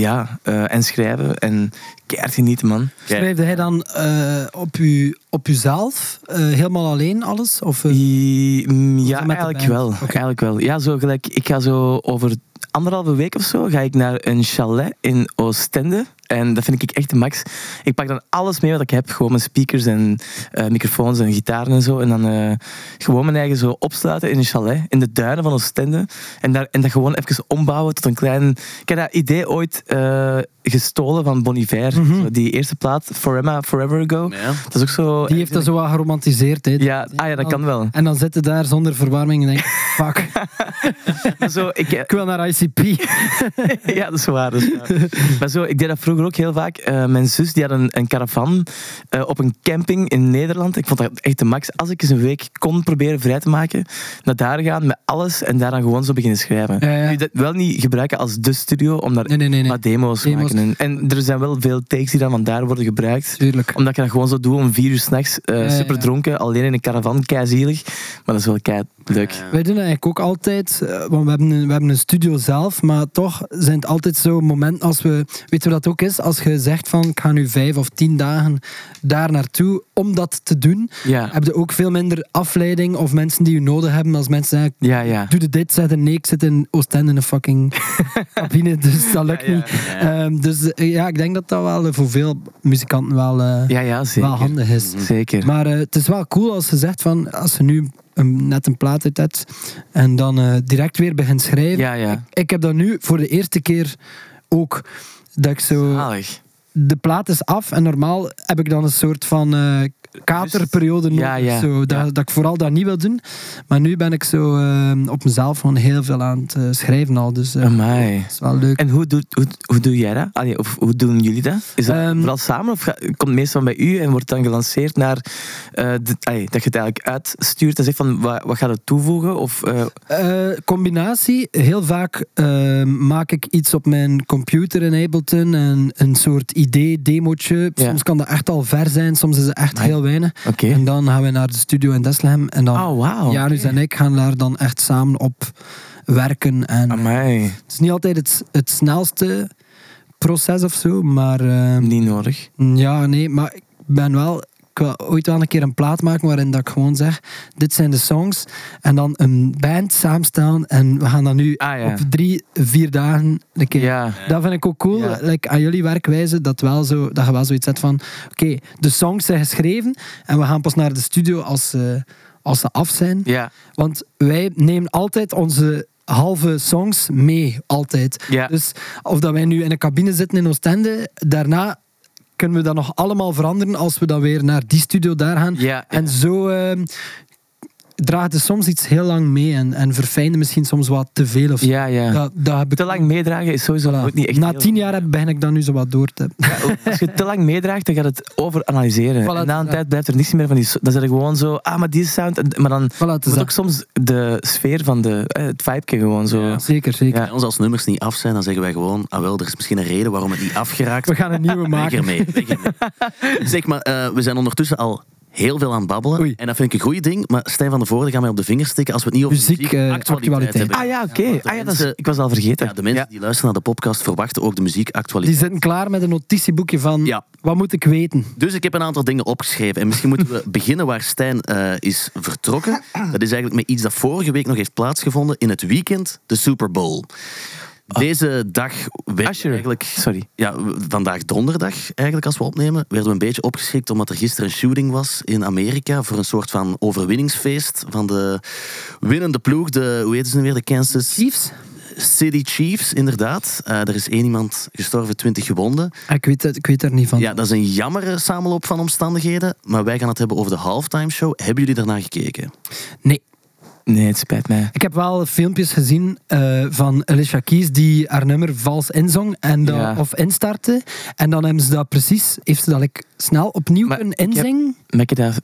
ja, uh, en schrijven en keihard genieten, man. Schrijfde hij dan uh, op, u, op uzelf uh, helemaal alleen alles? Of, ja, eigenlijk wel. Okay. eigenlijk wel. Ja, zo gelijk, ik ga zo over anderhalve week of zo ga ik naar een chalet in Oostende. En dat vind ik echt de max. Ik pak dan alles mee wat ik heb. Gewoon mijn speakers en uh, microfoons en gitaren en zo. En dan uh, gewoon mijn eigen zo opsluiten in een chalet. In de duinen van Oostende. En, daar, en dat gewoon even ombouwen tot een klein... Ik heb dat idee ooit uh, gestolen van Bon Iver. Mm -hmm. Die eerste plaat, Forever, Forever Ago. Ja. Dat is ook zo... Die heeft dat zo wat geromantiseerd. Hè. Ja, ah, ja, dat kan wel. En dan zitten daar zonder verwarming en denk fuck. zo, ik, ik wil naar ICP. ja, dat is waar. Dat is waar. maar zo, ik deed dat vroeger ook heel vaak. Uh, mijn zus die had een, een caravan uh, op een camping in Nederland. Ik vond dat echt de max. Als ik eens een week kon proberen vrij te maken, naar daar gaan met alles en daar dan gewoon zo beginnen schrijven. Nu, dat wel niet gebruiken als de studio, om daar nee, nee, nee, nee. wat demo's te maken. En, en, er zijn wel veel takes die dan van daar worden gebruikt. Tuurlijk. Omdat je dat gewoon zo doet om vier uur s'nachts, ja, super dronken, alleen in een caravan, keizielig. Maar dat is wel kei leuk. Wij doen dat eigenlijk ook altijd, want we hebben, een, we hebben een studio zelf, maar toch zijn het altijd zo momenten als we, je wat dat ook is, als je zegt van ik ga nu vijf of tien dagen daar naartoe om dat te doen, ja. heb je ook veel minder afleiding of mensen die je nodig hebben als mensen zeggen, ja, ja. doe de dit, zetten nee, ik zit in Oostende in een fucking cabine, dus dat lukt niet. Um, dus uh, ja, ik denk dat dat wel uh, voor veel muzikanten wel, uh, zeker. wel handig is. Zeker. Maar uh, het is wel cool als je zegt van, als je nu een, net een plaat uit hebt en dan uh, direct weer begint schrijven. Ja, ja. Ik, ik, heb dat nu voor de eerste keer ook, dat ik zo... Zalig. De plaat is af en normaal heb ik dan een soort van uh, katerperiode. Ja, ja, zo, dat, dat ik vooral dat niet wil doen. Maar nu ben ik zo uh, op mezelf gewoon heel veel aan het uh, schrijven al. Dus uh, is wel leuk. En hoe, doe, hoe, hoe doe jij dat? Allee, of hoe doen jullie dat? Is dat Ehm, vooral samen of ga, komt het meestal bij u en wordt dan gelanceerd naar eh, de, allee, dat je het eigenlijk uitstuurt en zegt van wat, wat gaat het toevoegen? Of, eh, Eh, combinatie. Heel vaak eh, maak ik iets op mijn computer in Ableton. En een soort idee, demootje. Soms kan dat echt al ver zijn. Soms is het echt Amai. heel En dan gaan we naar de studio in Deslam. En dan Oh, wauw. Janus en ik gaan daar dan echt samen op werken. En eh, Amai. het is niet altijd het, het snelste proces of zo. Maar eh, Niet nodig. ja, nee. Maar ik ben wel... Ik wil ooit wel een keer een plaat maken waarin dat ik gewoon zeg... Dit zijn de songs. En dan een band samenstellen. En we gaan dat nu Ah, ja. op drie, vier dagen een keer... Ja. Dat vind ik ook cool. Ja. Like, aan jullie werkwijze, dat, wel zo, dat je wel zoiets hebt van... Oké, de songs zijn geschreven. En we gaan pas naar de studio als ze, als ze af zijn. Ja. Want wij nemen altijd onze halve songs mee. Altijd. Ja. Dus of dat wij nu in een cabine zitten in Oostende, daarna kunnen we dat nog allemaal veranderen als we dan weer naar die studio daar gaan. Ja. En zo ehm draagt het soms iets heel lang mee en, en verfijnde misschien soms wat te veel. Of. Ja, ja. Dat, dat heb ik Te lang meedragen is sowieso Voilà. ook niet echt Na heel- tien jaar heb, begin ik dan nu zo wat door te hebben. Ja, Als je te lang meedraagt, dan gaat het overanalyseren. Voilà, en na een ja. tijd blijft er niks meer van die... Dan zit er gewoon zo, ah, maar die sound... Maar dan Voilà, het is ook soms de sfeer van de... eh, Het vibe gewoon zo... Ja. Zeker, zeker. Ja. Ons als nummers niet af zijn, dan zeggen wij gewoon, ah wel, er is misschien een reden waarom het niet afgeraakt. We gaan een nieuwe Weg maken. ermee, weg ermee. Zeg maar, eh, we zijn ondertussen al heel veel aan het babbelen. Oei. En dat vind ik een goed ding. Maar Stijn van der Voorde gaat mij op de vingers stikken als we het niet over Muziek, eh, actualiteit. hebben. Ah ja, oké. de Ah, ja, mensen- ik was al vergeten. Ja, de mensen die luisteren naar de podcast verwachten ook de Die muziekactualiteit. zitten klaar met een notitieboekje van Ja. wat moet ik weten. Dus ik heb een aantal dingen opgeschreven. En misschien moeten we beginnen waar Stijn eh, is vertrokken. Dat is eigenlijk met iets dat vorige week nog heeft plaatsgevonden. In het weekend, de Super Bowl. Deze dag werd eigenlijk... Sorry. Ja, vandaag donderdag eigenlijk als we opnemen, werden we een beetje opgeschrikt omdat er gisteren een shooting was in Amerika voor een soort van overwinningsfeest van de winnende ploeg, de, hoe heet ze nu weer, de Kansas Chiefs? City Chiefs, inderdaad. Eh, er is één iemand gestorven, twintig gewonden. Ah, Ik weet, het, ik weet er niet van. Ja, dat is een jammere samenloop van omstandigheden, maar wij gaan het hebben over de halftime show. Hebben jullie daarnaar gekeken? Nee. Nee, het spijt mij. Ik heb wel filmpjes gezien eh, van Alicia Keys die haar nummer vals inzong en Ja. of instartte. En dan hebben ze dat precies, heeft ze dat like, snel opnieuw Maar kunnen ik heb- inzingen. Maar ik heb dat,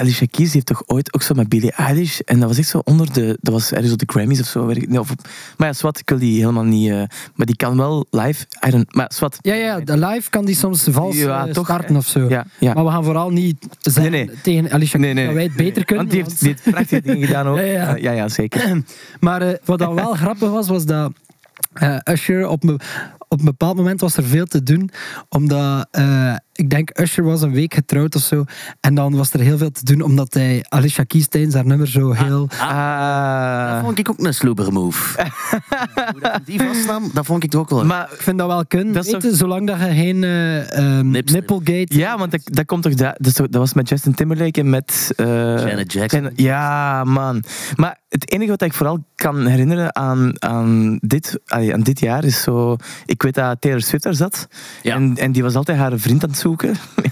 Alicia Keys heeft toch ooit ook zo met Billie Eilish. En dat was echt zo onder de. Dat was ergens op de Grammys of zo. Nee, of, maar ja, Swat, ik wil die helemaal niet. eh, maar die kan wel live. I don't, maar Swat. Ja, ja, de live kan die soms vals Ja, eh, starten of zo. Ja, ja. Maar we gaan vooral niet zeggen Nee, nee. tegen Alicia Keys dat wij het beter kunnen. Want die heeft, die heeft prachtige dingen gedaan ook. Ja, ja. Eh, ja, ja, zeker. Maar wat dan wel grappig was, was dat Usher op, me, op een bepaald moment was er veel te doen. Omdat, ik denk, Usher was een week getrouwd of zo. En dan was er heel veel te doen, omdat hij Alicia Keys tijdens haar nummer zo heel... Dat Ah. vond ik ook een sloeber move. Hoe dat die vastnam, dat vond ik toch ook wel. maar Ik vind dat wel kunnen, Dat weten, zolang dat je geen Nipslip. nipplegate... ja, want dat, dat komt toch. Dat, dat, dat was met Justin Timberlake en met. eh, Janet Jackson. Janet- ja, man. Maar het enige wat ik vooral kan herinneren aan, aan, dit, aan dit jaar is zo. Ik weet dat Taylor Swift daar zat. Ja. En, en die was altijd haar vriend aan het zoeken. Ja.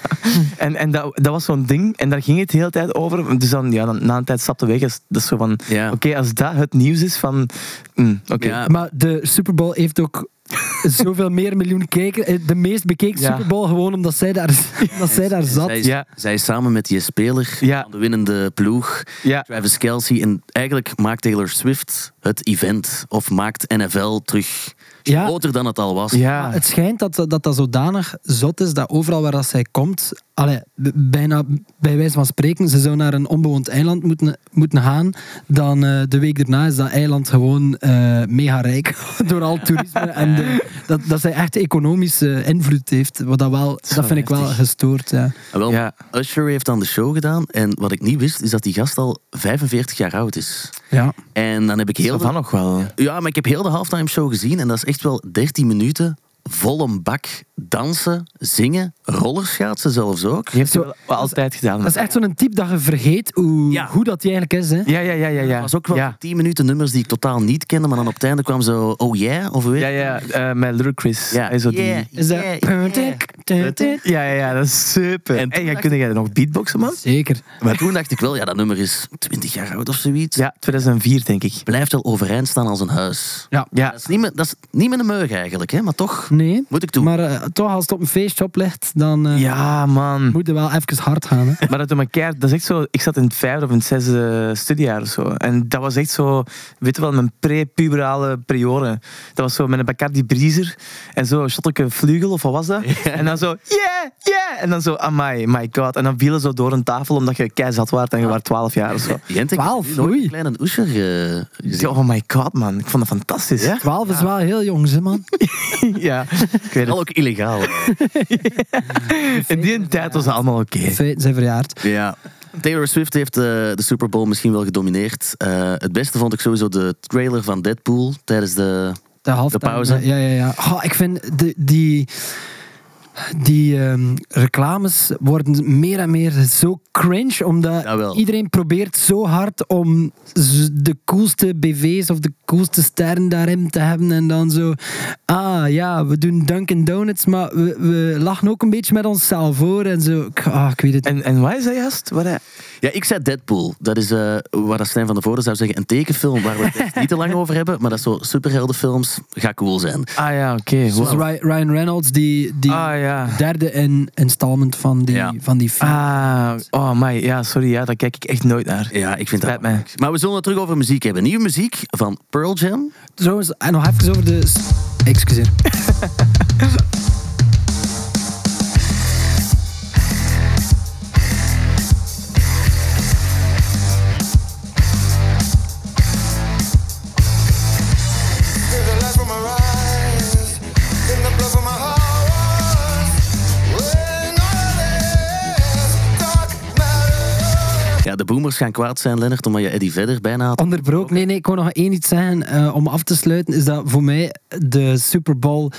En, en dat, dat was zo'n ding. En daar ging het de hele tijd over. Dus dan, ja, dan, na een tijd stapte weg. is zo van. Ja. Oké, als dat het nieuws is van. mm, Oké. Ja. Maar de Super Bowl heeft ook zoveel meer miljoen kijkers. Eh, De meest bekeken Ja. Super Bowl gewoon omdat zij daar, omdat zij daar zat. Zij, samen met die speler Ja. van de winnende ploeg, Ja. Travis Kelsey. En eigenlijk maakt Taylor Swift het event. Of maakt NFL terug Ja. groter dan het al was. Ja. Maar het schijnt dat, dat dat zodanig zot is dat overal waar dat zij komt, allee, bijna bij wijze van spreken, ze zou naar een onbewoond eiland moeten, moeten gaan. Dan eh, de week daarna is dat eiland gewoon eh, mega rijk door al toerisme. En de- dat, dat zij echt economische invloed heeft. Wat dat, wel, dat vind ik wel gestoord. Ja. Wel, Ja. Usher heeft dan de show gedaan. En wat ik niet wist, is dat die gast al 45 jaar oud is. Ja. En dan heb ik heel van nog wel. Ja, maar ik heb heel de halftime show gezien. En dat is echt wel 13 minuten. Vol een bak. Dansen, zingen, rollerschaatsen zelfs ook. Die heeft ze wel altijd gedaan. Dat is echt zo'n type dat je vergeet hoe Ja. goed dat die eigenlijk is. Hè. Ja, ja, ja, ja. ja. Er was ook wel Ja, 10 minuten nummers die ik totaal niet kende. Maar dan op het einde kwam zo, oh yeah, of weet ja, ja eh, met Ludacris. Ja, Hij zo die- yeah, Is dat... yeah, yeah. Ja, ja, ja, dat is super. En En, dacht kun jij nog beatboxen, man? Zeker. Maar toen dacht ik wel, ja, dat nummer is 20 jaar oud of zoiets. Ja, 2004, denk ik. Blijft wel overeind staan als een huis. Ja. Ja, Dat is niet met, dat is niet met een meug eigenlijk, hè? maar toch Nee. moet ik doen. Maar eh, toch, als het op een feestje oplegt, dan eh, ja man. moet je wel even hard gaan. Hè. Maar dat doet me keihard- dat is echt zo. Ik zat in het vijfde of in het zesde studiejaar of zo. En dat was echt zo, weet je wel, mijn pre-puberale periode. Dat was zo met een Bacardi Breezer en zo een shotje vlugel of wat was dat? En dan zo, yeah, yeah! En dan zo, amai, my god. En dan vielen zo door een tafel omdat je kei zat waard en je was 12 jaar of zo. Jent, ik heb 12, nu nooit oei. een kleine Oescher eh, gezien. Oh my god, man. Ik vond dat fantastisch. Ja? 12 is wel heel jong, hè, man. ja. Ik weet Al het. ook illegaal. In die tijd was het allemaal oké. De feiten zijn verjaard. ja. Taylor Swift heeft eh, de Super Bowl misschien wel gedomineerd. Eh, het beste vond ik sowieso de trailer van Deadpool tijdens de... De, halftime, De pauze. Ja, ja, ja. Oh, ik vind de, die... Die ehm, reclames worden meer en meer zo cringe, omdat Jawel. iedereen probeert zo hard om de coolste BV's of de coolste sterren daarin te hebben. En dan zo, ah ja, we doen Dunkin' Donuts, maar we, we lachen ook een beetje met onszelf voor. En zo, ah, ik weet het En, en wat is dat juist? Wat hij... Ja, ik zei Deadpool. Dat is eh waar dat Stijn van de Voorde zou zeggen een tekenfilm waar we het niet te lang over hebben. Maar dat is zo superheldenfilms. Gaat cool zijn. Ah ja, oké. Zoals wow. Ry- Ryan Reynolds, die, die Ah ja. derde in, installment van die, Ja. van die film. Ah, oh my, ja, sorry, ja, daar kijk ik echt nooit naar. Ja, ik vind dat mij. Maar we zullen het terug over muziek hebben. Nieuwe muziek van Pearl Jam. Trouwens, en nog even over de... Excuseer. de boomers gaan kwaad zijn, Lennart, omdat je Eddie Vedder bijna had. Onderbroken. Nee, nee, ik wou nog één iets zeggen eh, om af te sluiten. Is dat voor mij de Super Bowl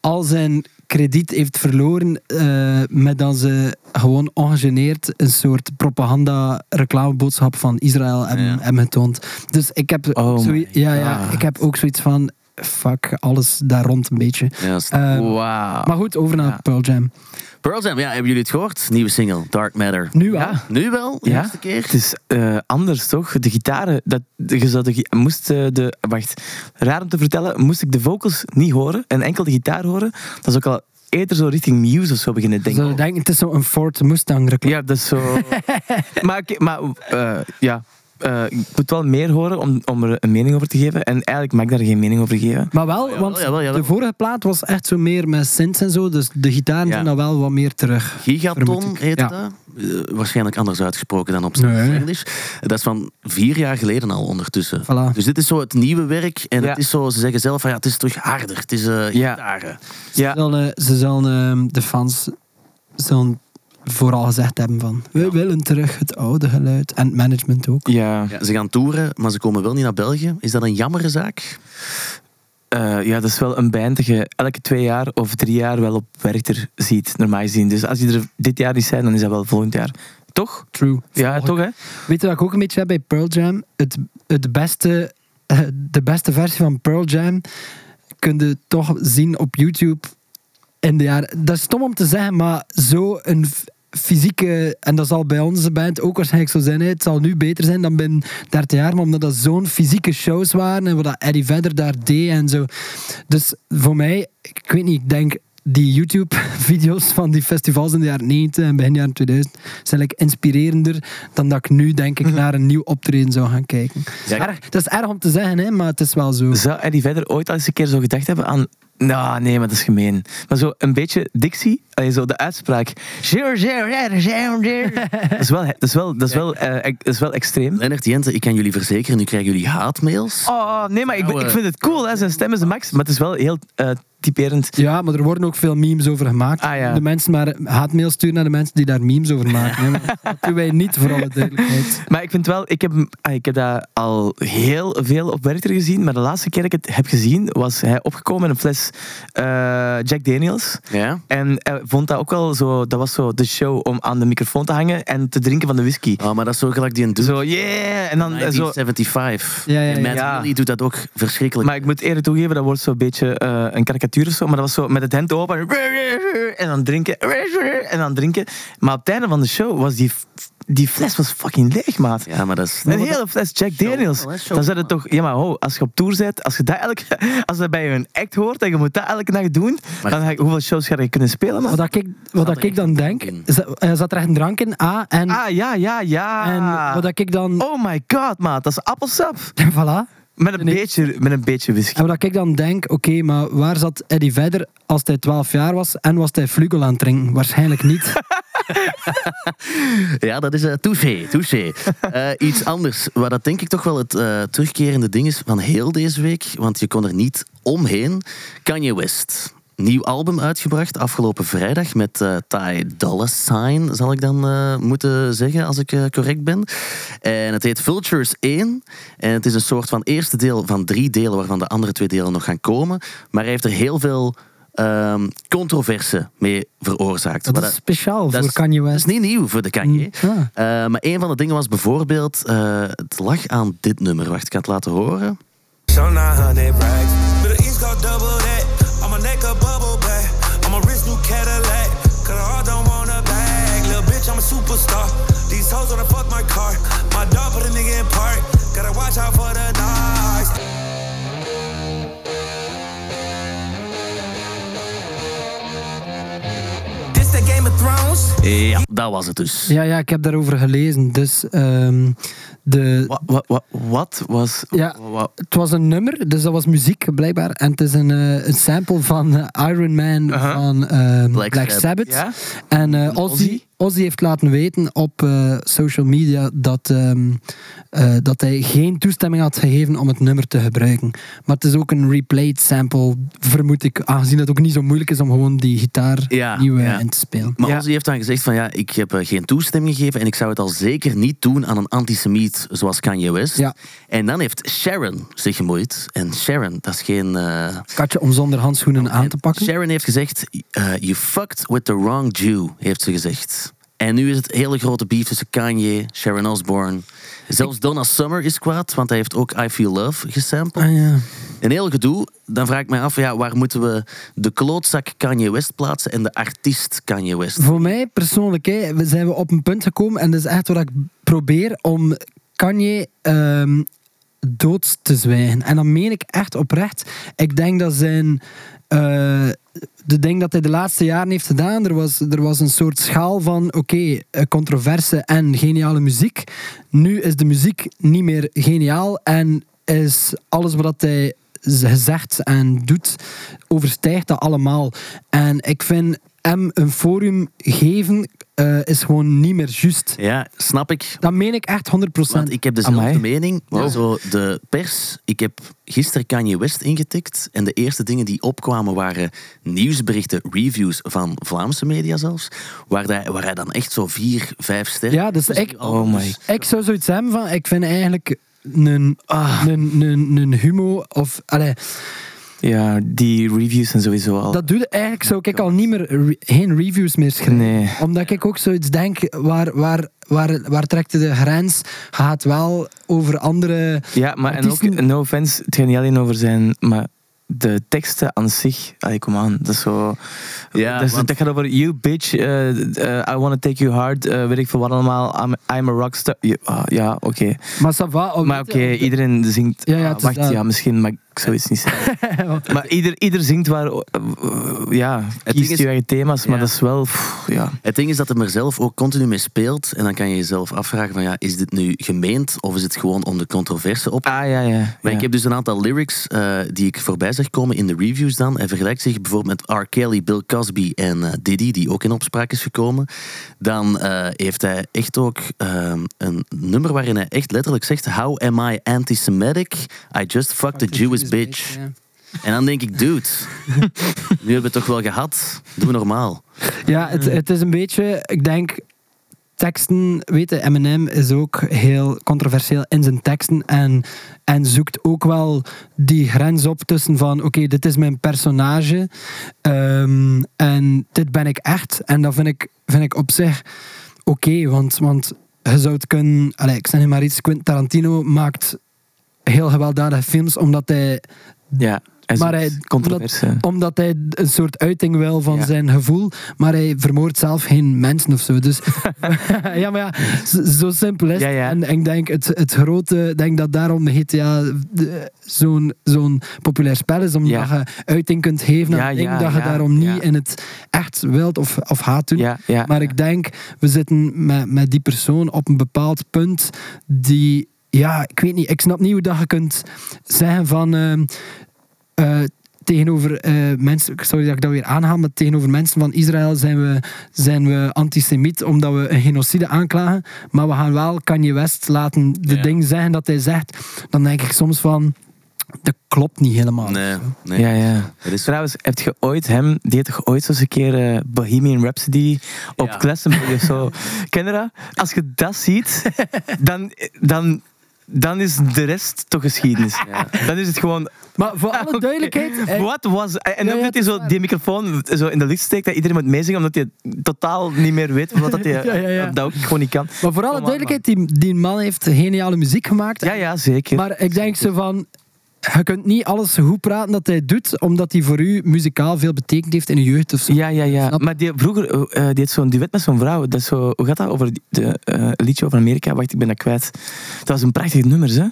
al zijn krediet heeft verloren eh, met dat ze gewoon ongegeneerd een soort propaganda-reclameboodschap van Israël hebben, Ja. hebben getoond. Dus ik heb, Oh ja, ja, ik heb ook zoiets van... fuck, alles daar rond een beetje. Ja, st- Eh, Wauw. Maar goed, over naar Ja. Pearl Jam. Pearl Jam, ja, hebben jullie het gehoord? Nieuwe single, Dark Matter. Nu wel. Ja. Nu wel? De Ja. eerste keer? Het is eh, anders, toch? De gitaren, dat, je zou de, moest eh, de... Wacht, raar om te vertellen, moest ik de vocals niet horen en enkel de gitaar horen, dat is ook al eerder zo richting Muse of zo beginnen denken. Zo denk, het is zo'n Ford Mustang reclame. Ja, dat is zo... maar maar eh, ja... eh, ik moet wel meer horen om, om er een mening over te geven. En eigenlijk mag ik daar geen mening over geven. Maar wel, jawel, want jawel, jawel. de vorige plaat was echt zo meer met synths en zo, dus de gitaren Ja. zijn dan wel wat meer terug. Gigaton heet Ja. dat. Eh, waarschijnlijk anders uitgesproken dan op zijn Nee. English. Dat is van vier jaar geleden al ondertussen. Voilà. Dus dit is zo het nieuwe werk. En Ja. het is zo, ze zeggen zelf van ja, het is terug harder. Het is eh Ja. gitaren. Ze Ja, zullen, ze zullen ehm, de fans zullen vooral gezegd hebben van we willen terug het oude geluid. En het management ook. ja. Ja, ze gaan toeren, maar ze komen wel niet naar België. Is dat een jammere zaak? Eh, ja, dat is wel een band dat je elke twee jaar of drie jaar wel op Werchter ziet, normaal gezien. Dus als die er dit jaar niet zijn, dan is dat wel volgend jaar. Toch? True. Ja, toch hè? Weet je wat ik ook een beetje heb bij Pearl Jam? Het, het beste, de beste versie van Pearl Jam kun je toch zien op YouTube in de jaren... Dat is stom om te zeggen, maar zo een fysieke... En dat zal bij onze band ook waarschijnlijk zo zijn. Het zal nu beter zijn dan binnen 30 jaar, maar omdat dat zo'n fysieke shows waren en wat dat Eddie Vedder daar deed en zo. Dus voor mij, ik weet niet, ik denk... Die YouTube-video's van die festivals in de jaren 90 en begin jaren 2000 zijn like inspirerender dan dat ik nu denk ik naar een nieuw optreden zou gaan kijken. Ja. Erg, dat is erg om te zeggen, hè, maar het is wel zo. Zou Eddie verder ooit al eens een keer zo gedacht hebben aan... Nou, nee, maar dat is gemeen. Maar zo een beetje dictie, allee, zo de uitspraak. Zero, zero, zero, zero, zero. Dat is wel, dat is wel, dat is wel, eh, dat is wel extreem. Lennart Jente, ik kan jullie verzekeren, nu krijgen jullie haatmails. Oh, nee, maar ik, ben- Nou, ik eh, vind het cool, hè. zijn stem is de max. Maar het is wel heel eh, typerend. Ja, maar er worden ook veel memes over gemaakt. Ah, ja. De mensen maar haatmail sturen naar de mensen die daar memes over maken. hè. Maar Dat doen wij niet, voor alle duidelijkheid. Maar ik vind wel, ik heb, ah, ik heb dat al heel veel op Werchter gezien. Maar de laatste keer dat ik het heb gezien, was hij opgekomen met een fles eh, Jack Daniels. Ja? En hij vond dat ook wel zo, dat was zo de show om aan de microfoon te hangen en te drinken van de whisky. Oh, maar dat is zo gelijk die een doet. Zo, yeah! En dan eh, zo. 1975. Ja, ja, En Matt ja. Doet dat ook verschrikkelijk. Maar ik moet eerlijk toegeven, dat wordt zo'n beetje eh, een karikatuur of zo. Maar dat was zo met het hemd open en- en dan drinken en dan drinken. Maar op het einde van de show was die, die fles was fucking leeg, maat. ja, maar dat is... Een hele fles Jack Daniels. show Dan zet het toch... Ja, maar ho, als je op tour bent, als je dat, elke, als dat bij een act hoort en je moet dat elke nacht doen, Maar- dan ga ik, hoeveel shows ga je kunnen spelen? man? Wat dat ik, wat dat ik dan denk, is dat- eh, zat er echt een drank in? A, en, Ah, ja, ja, ja. en wat dat ik dan... Oh my god, maat. Dat is appelsap. Voilà. Met een, Nee. beetje, met een beetje whisky. En wat ik dan denk, oké, maar waar zat Eddie Vedder als hij 12 jaar was en was hij Flugel aan het drinken? Waarschijnlijk niet. Ja, dat is eh touché, touché. Eh, iets anders, waar dat denk ik toch wel het eh, terugkerende ding is van heel deze week, want je kon er niet omheen. Kanye West. Nieuw album uitgebracht afgelopen vrijdag met eh Ty Dolla Sign, zal ik dan moeten zeggen als ik correct ben. En het heet Vultures 1. En het is een soort van eerste deel van drie delen, waarvan de andere twee delen nog gaan komen. Maar hij heeft er heel veel ehm controverse mee veroorzaakt. Dat Wat is speciaal dat voor is- Kanye dat is West. niet nieuw voor de Kanye. Mm, ah. Eh, maar een van de dingen was bijvoorbeeld, eh, het lag aan dit nummer. Wacht, ik ga het laten horen. Show 900 racks. To the East Coast double that. I'm a neck a bubble back. I'm a rich new Cadillac. Cause I don't want a bag. Little bitch, I'm a superstar. These hoes wanna fuck my car. My dog put a nigga in park. Gotta watch out for the Ja, dat was het dus. Ja, ja, ik heb daarover gelezen. Dus ehm, de, Wat, wat, wat, wat was... Ja. wa- het was een nummer, dus dat was muziek blijkbaar. En het is een, eh, een sample van eh, Iron Man van ehm, Black Black, Sabbath. Sabbath. Ja? En eh, Ozzy, Ozzy? Heeft laten weten op eh, social media dat, ehm, eh, dat hij geen toestemming had gegeven om het nummer te gebruiken. Maar het is ook een replayed sample, vermoed ik, aangezien het ook niet zo moeilijk is om gewoon die gitaar Ja, nieuw eh, ja. in te spelen. Maar Ja. Ozzy heeft dan gezegd van ja, ik heb geen toestemming gegeven en ik zou het al zeker niet doen aan een antisemiet zoals Kanye West. Ja. En dan heeft Sharon zich gemoeid. En Sharon, dat is geen... eh, Katje om zonder handschoenen aan te pakken. Sharon heeft gezegd, eh, you fucked with the wrong Jew, heeft ze gezegd. En nu is het hele grote beef tussen Kanye, Sharon Osbourne. Zelfs Donna Summer is kwaad, want hij heeft ook I Feel Love gesampled. Ah, ja. Een heel gedoe. Dan vraag ik me af, ja, waar moeten we de klootzak Kanye West plaatsen en de artiest Kanye West? Voor mij persoonlijk hè, we zijn we op een punt gekomen en dat is echt wat ik probeer om Kanye ehm, dood te zwijgen. En dan meen ik echt oprecht. Ik denk dat zijn. Eh, de ding dat hij de laatste jaren heeft gedaan, er was, er was een soort schaal van oké, eh, controverse en geniale muziek. Nu is de muziek niet meer geniaal en is alles wat hij zegt en doet, overstijgt dat allemaal. En ik vind hem een forum geven eh, is gewoon niet meer juist. Ja, snap ik. Dat meen ik echt 100%. Want ik heb dezelfde Amai. mening. Wow. Zo, de pers, ik heb gisteren Kanye West ingetikt. En de eerste dingen die opkwamen waren nieuwsberichten, reviews van Vlaamse media zelfs. Waar hij, waar hij dan echt zo vier, vijf sterren... Ja, dus ik- Oh my Ik zou zoiets hebben van, ik vind eigenlijk een, een, een, een humo of... Allee, Ja, die reviews en sowieso al. dat doe eigenlijk zou ik al niet meer, re- geen reviews meer schrijven. Nee. Omdat ik ook zoiets denk, waar, waar, waar, waar trekt de grens? Gaat wel over andere... Ja, maar en ook, no offense, het gaat niet alleen over zijn, maar de teksten aan zich, allee, kom aan, dat is zo... Ja, dat, is- want- dat gaat over you bitch, eh, eh, I wanna take you hard, eh, weet ik veel wat allemaal, I'm, I'm a rockstar. Ja, ah, ja oké. Maar ça va, oh, Maar oké, iedereen zingt... Ja, ja, ah, wacht, ja, misschien mag ik zoiets niet zeggen. maar ieder, ieder zingt waar... eh, ja, ding kiest is- je eigen thema's, maar Ja. dat is wel... pff, ja. Het ding is dat hij er zelf ook continu mee speelt. En dan kan je jezelf afvragen van ja, is dit nu gemeend of is het gewoon om de controverse op te Ah, ja, ja. Maar ja. ik heb dus een aantal lyrics eh, die ik voorbij zag komen in de reviews dan. Hij vergelijkt zich bijvoorbeeld met R. Kelly, Bill Cosby en eh, Diddy, die ook in opspraak is gekomen. Dan eh, heeft hij echt ook ehm, een nummer waarin hij echt letterlijk zegt How am I anti-Semitic? I just fucked a Jewish bitch. Ja. En dan denk ik, dude, nu hebben we het toch wel gehad. Doe normaal. Ja, het, het is een beetje, ik denk, teksten, weet je, Eminem is ook heel controversieel in zijn teksten en, en zoekt ook wel die grens op tussen van, oké, dit is mijn personage ehm, en dit ben ik echt. En dat vind ik, vind ik op zich oké, want, want je zou het kunnen, allez, ik zeg nu maar iets, Quentin Tarantino maakt heel gewelddadige films omdat hij Ja, hij Maar hij- controverse. omdat hij een soort uiting wil van Ja. zijn gevoel, maar hij vermoordt zelf geen mensen of zo. Dus ja, maar ja, zo, zo simpel is het. Ja, ja. En ik denk het, het grote, ik denk dat daarom de GTA zo'n zo'n populair spel is, omdat je uiting kunt geven aan dingen, ja, dat je daarom niet in het echt wilt of, of gaat doen. Maar ik denk, we zitten met, met die persoon op een bepaald punt die, ja, ik weet niet, ik snap niet hoe dat je kunt zeggen van ehm, eh, tegenover eh, mensen, sorry dat ik dat weer aanhaal, maar tegenover mensen van Israël zijn we, zijn we antisemiet omdat we een genocide aanklagen, maar we gaan wel Kanye West laten de Ja. dingen zeggen dat hij zegt. Dan denk ik soms van, dat klopt niet helemaal. Nee, nee. Ja, ja. Is Trouwens, heb je ooit hem, die heeft toch ooit zo'n keer eh, Bohemian Rhapsody op Ja. Of zo. Ken je dat? Als je dat ziet, dan, dan, dan is de rest toch geschiedenis. Dan is het gewoon... Maar voor alle Oké. duidelijkheid... Wat was... En Ja, dan ja, hij is zo die microfoon zo in de licht steekt, dat iedereen moet meezingen, omdat hij totaal niet meer weet wat dat hij Ja, ja, ja. dat ook gewoon niet kan. Maar voor alle duidelijkheid, die, die man heeft geniale muziek gemaakt. Ja, ja, zeker. Maar ik denk zo van... Je kunt niet alles goed praten dat hij doet, omdat hij voor u muzikaal veel betekend heeft in de jeugd of zo. Ja, ja, ja. Snap? Maar die, vroeger, eh, die had zo'n duet met zo'n vrouw. Dat is zo, hoe gaat dat over de, eh, een liedje over Amerika? Wacht, ik ben dat kwijt. Dat was een prachtig nummer, hè?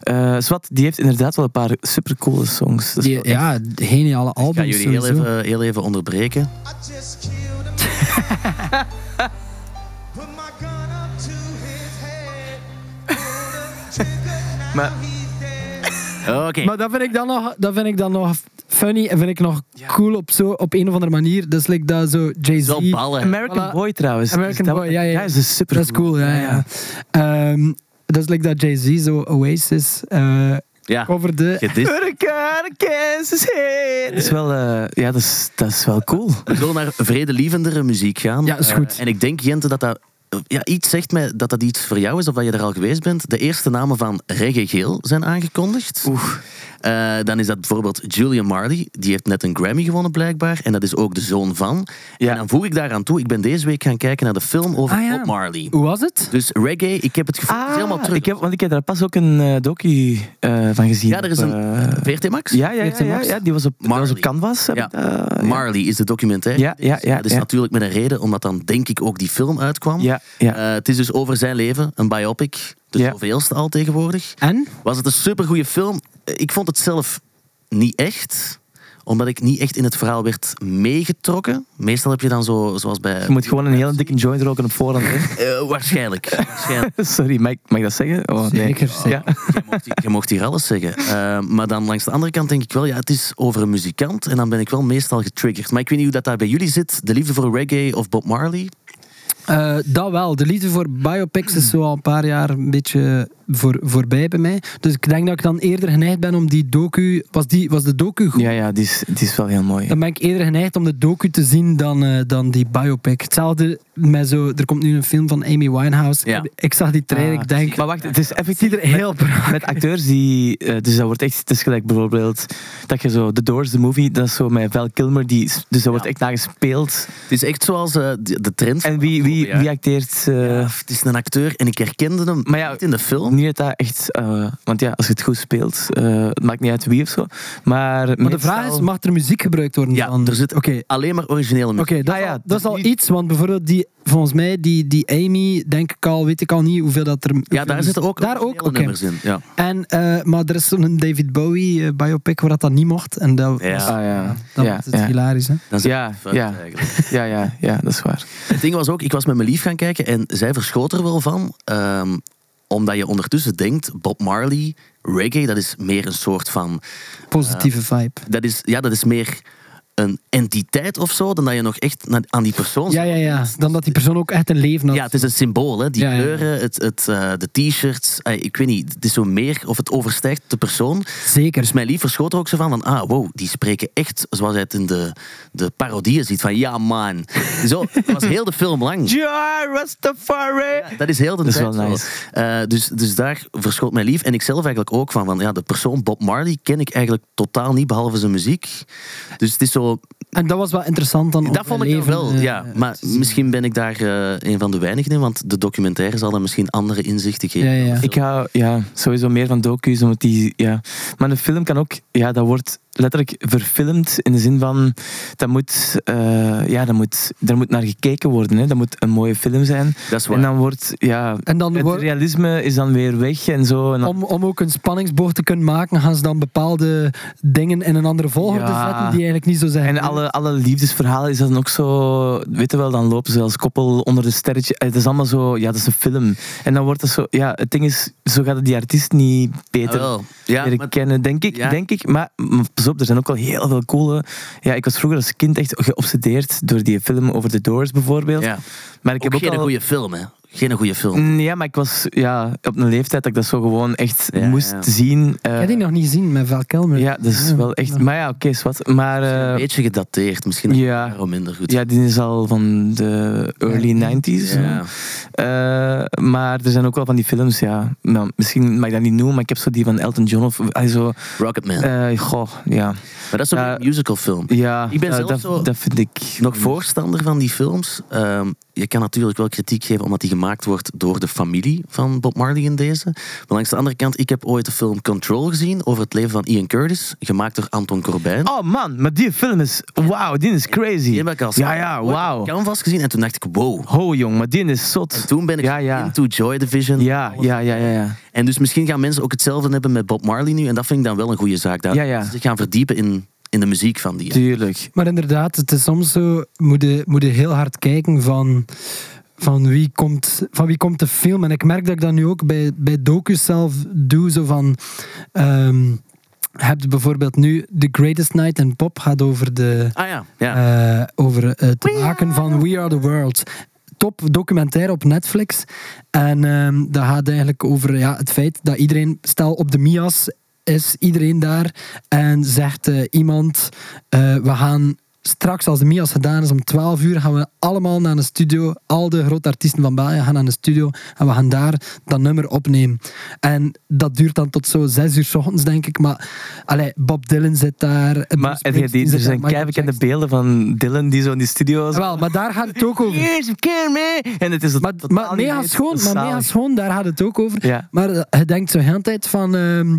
Eh Swat, die heeft inderdaad wel een paar supercoole songs. Die, echt- ja, geniale Ik albums. ga jullie heel sowieso. even, heel even onderbreken. I just killed him. Put my gun up to his head. Pull the trigger, now Maar- Oké. Maar dat vind ik dan nog, dat vind ik dan nog funny en vind ik nog cool op, zo, op een of andere manier. Dat is like dat zo Jay-Z. American Voilà. Boy trouwens. American Dus dat- Boy, ja, ja. Ja, is dus super Dat is cool, ja. ja. Ehm, dat is like dat Jay-Z zo Oasis eh Ja, coverde. gedist. Hurricane, Kansas City. Dat is wel, eh, ja, dat is, dat is wel cool. We zullen naar vredelievendere muziek gaan. Ja, is goed. Eh, en ik denk, Jente, dat dat ja, iets zegt mij dat dat iets voor jou is of dat je er al geweest bent. De eerste namen van Reggae Geel zijn aangekondigd. Eh, dan is dat bijvoorbeeld Julian Marley. Die heeft net een Grammy gewonnen blijkbaar. En dat is ook de zoon van. Ja. En dan voeg ik daaraan toe. Ik ben deze week gaan kijken naar de film over Ah, ja. Bob Marley. Hoe was het? Dus reggae, ik heb het gevoel, helemaal terug. Ah, ik heb, want ik heb daar pas ook een eh, docu eh, van gezien. Ja, er is op, een VRT Max? ja, ja, VRT Max. ja, die was op, was Marley. op Canvas. Ja. eh. Marley is de documentaire. Ja, ja, ja, Dat is ja. natuurlijk met een reden, omdat dan denk ik ook die film uitkwam. Ja, ja. Eh, het is dus over zijn leven, een biopic. De Ja. zoveelste al tegenwoordig. En? Was het een supergoeie film? Eh, Ik vond het zelf niet echt omdat ik niet echt in het verhaal werd meegetrokken. Meestal heb je dan zo, zoals bij... Je moet gewoon een hele dikke joint roken op voorhand. hè. Eh, waarschijnlijk. waarschijnlijk. Sorry, mag ik, mag ik dat zeggen? Oh, nee. Ja. Je, mocht, je mocht hier alles zeggen. Maar dan langs de andere kant denk ik wel, ja, het is over een muzikant. En dan ben ik wel meestal getriggerd. Maar ik weet niet hoe dat daar bij jullie zit. De liefde voor reggae of Bob Marley. Eh, dat wel. De liefde voor biopics is zo al een paar jaar een beetje voor, voorbij bij mij. Dus ik denk dat ik dan eerder geneigd ben om die docu... Was, die, was de docu goed? Ja, ja, die is, die is wel heel mooi. Dan ben ik eerder geneigd om de docu te zien dan, eh, dan die biopic. Hetzelfde met zo... Er komt nu een film van Amy Winehouse. Ja. Ik zag die trailer, Ah, ik denk... Maar wacht, het is effectief er heel met, met acteurs die... eh, dus dat wordt echt... Het is gelijk bijvoorbeeld dat je zo... The Doors, de movie, dat is zo met Val Kilmer. Die, dus dat wordt echt nagespeeld. Het is echt zoals eh, de, de trend. En wie, wie, wie acteert... eh, Ja, het is een acteur en ik herkende hem Maar ja, niet in de film. Niet dat dat echt... eh, want ja, als je het goed speelt, eh, het maakt niet uit wie of zo. Maar, Maar de vraag is, mag er muziek gebruikt worden? Ja, er zit Oké, alleen maar originele muziek. Oké, dat, Ah is ja, al- dat is al iets, want bijvoorbeeld die, volgens mij, die, die Amy, denk ik al, weet ik al niet hoeveel dat er... Ja, daar zitten ook Daar ook, oké. nummers in. Ja. En, eh, maar er is zo'n David Bowie eh, biopic waar dat, dan niet mocht. En dat, Ja. was- Ah, ja. dat Ja, het ja. hilarisch, hè? Dan zit Ja, ja. eigenlijk. Ja, ja, ja, dat is waar. Het ding was ook, ik was met mijn lief gaan kijken en zij verschoot er wel van. ehm, omdat je ondertussen denkt, Bob Marley, reggae, dat is meer een soort van... Positieve vibe. Dat is, ja, dat is meer een entiteit of zo, dan dat je nog echt aan die persoon Ja, ja, ja. Dan dat die persoon ook echt een leven had. Ja, het is een symbool, hè? die Ja, ja. kleuren, het, het, eh, de t-shirts. eh, ik weet niet, het is zo meer of het overstijgt de persoon. Zeker. Dus mijn lief verschoot er ook zo van, van ah, wow, die spreken echt zoals hij het in de, de parodieën ziet. Van ja, man. Zo, dat was heel de film lang. Ja, Rastafari! Dat is heel de Dat is wel nice. Eh, dus, dus daar verschoot mijn lief. En ik zelf eigenlijk ook van, van ja, de persoon Bob Marley ken ik eigenlijk totaal niet, behalve zijn muziek. Dus het is zo... En dat was wel interessant dan. Dat vond ik leven, wel, ja. Maar misschien ben ik daar eh, een van de weinigen in, want de documentaire zal dan misschien andere inzichten geven. Ja, ja. Ik hou ja, sowieso meer van docu's, omdat die... Ja. Maar een film kan ook... Ja, dat wordt letterlijk verfilmd in de zin van... Dat moet... eh, ja, dat moet, daar moet naar gekeken worden. Hè. Dat moet een mooie film zijn. Dat is waar. En dan wordt... Ja, En dan het wordt- realisme is dan weer weg en zo. En dan- Om, om ook een spanningsboog te kunnen maken, gaan ze dan bepaalde dingen in een andere volgorde Ja. zetten die eigenlijk niet zo zijn. En alle, alle liefdesverhalen is dan ook zo... Weet je wel, dan lopen ze als koppel onder de sterretje. Het is allemaal zo... Ja, dat is een film. En dan wordt het zo... Ja, het ding is, zo gaat het die artiest niet beter Ah. Ja, leren maar- kennen, denk ik. Ja. Denk ik. Maar, maar pas op, er zijn ook wel heel veel coole... Ja, ik was vroeger als kind echt geobsedeerd door die film over The Doors bijvoorbeeld. ja. Maar ik Ook heb ook geen al... goede film, hè. Geen goede film. Mm, Ja, maar ik was ja, op een leeftijd dat ik dat zo gewoon echt Ja, moest ja. zien. Eh, Ik heb die nog niet gezien met Val Kilmer. ja, dat is Ja. wel echt... Maar ja, oké, is wat. Maar... een eh, beetje gedateerd. Misschien ja. ja. minder goed. Ja, die is al van de early Ja. 90s. Ja. Eh, maar er zijn ook wel van die films, ja. Nou, misschien mag ik dat niet noemen, maar ik heb zo die van Elton John of zo. Rocketman. eh goh, ja. maar dat is zo'n ja. musicalfilm. Ja, Ik ben eh, zelf dat, zo dat vind ik Nog voorstander van die films. Ehm, je kan natuurlijk wel kritiek geven omdat die gemaakt wordt door de familie van Bob Marley in deze. Maar langs de andere kant, ik heb ooit de film Control gezien over het leven van Ian Curtis, gemaakt door Anton Corbijn. Oh man, maar die film is... Wauw, die is crazy. Die heb ik als Ja, ja, wauw. Canvas gezien en toen dacht ik, wow. Ho jong, maar die is zot. En toen ben ik Ja, ja. into Joy Division. Ja, ja, ja, ja, ja. En dus misschien gaan mensen ook hetzelfde hebben met Bob Marley nu. En dat vind ik dan wel een goede zaak. Dat Ja, ja. ze zich gaan verdiepen in, in de muziek van die. Tuurlijk. Maar inderdaad, het is soms zo, moet je, moet je heel hard kijken van, van, wie komt, van wie komt de film. En ik merk dat ik dat nu ook bij, bij docus zelf doe, zo van... ehm heb je bijvoorbeeld nu The Greatest Night in Pop gaat over de... Ah ja, ja. eh, over het maken van We Are The World. Top documentaire op Netflix. En ehm, dat gaat eigenlijk over ja, het feit dat iedereen, stel op de Mias is iedereen daar en zegt eh, iemand, eh, we gaan straks als de Mias gedaan is om 12 uur, gaan we allemaal naar een studio. Al de grote artiesten van België gaan naar een studio en we gaan daar dat nummer opnemen. En dat duurt dan tot zo 6 uur s ochtends, denk ik. Maar allee, Bob Dylan zit daar. Maar Springsteen die, er zijn keivekende beelden van Dylan die zo in die studio's... Wel, maar daar gaat het ook over. Yes, can, man. En het is Maar, maar niet mega schoon, maar mega schoon, daar gaat het ook over. Ja. Maar eh, je denkt zo de hele tijd van... ehm,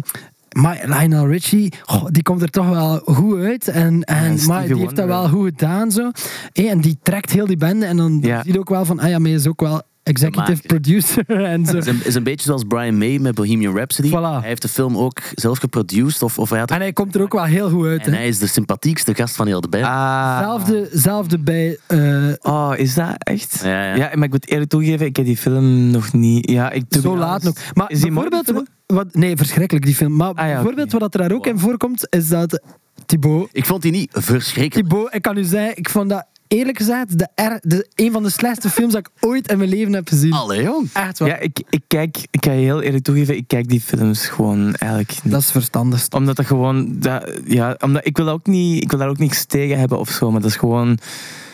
maar Lionel Richie, goh, die komt er toch wel goed uit. En, en maar die heeft dat wel goed gedaan. Zo. En die trekt heel die bende. En dan Ja. zie je ook wel van... Ah ja, maar is ook wel executive producer. en zo. Het is een, is een beetje zoals Brian May met Bohemian Rhapsody. Voilà. Hij heeft de film ook zelf geproduced. Of, of hij had En hij komt er ook wel heel goed uit. en hè. hij is de sympathiekste gast van heel de band. Ah. Zelfde, zelfde bij... eh, Oh, is dat echt? Ja, ja. maar ik moet eerlijk toegeven, ik heb die film nog niet... Ja, ik, zo laat nog. Maar Is die bijvoorbeeld... Wat, nee, verschrikkelijk die film. Maar Ah ja, bijvoorbeeld wat er daar ook in voorkomt, is dat Thibaut Ik vond die niet verschrikkelijk. Thibaut, ik kan u zeggen, ik vond dat eerlijk gezegd de, er, de, een van de slechtste films dat ik ooit in mijn leven heb gezien. Allee, jong. Echt waar. Ja, ik, ik kijk, ik ga je heel eerlijk toegeven, ik kijk die films gewoon eigenlijk niet. Dat is verstandig. Omdat dat gewoon, dat, ja, omdat ik wil, ook niet, ik wil daar ook niks tegen hebben of zo, maar dat is gewoon,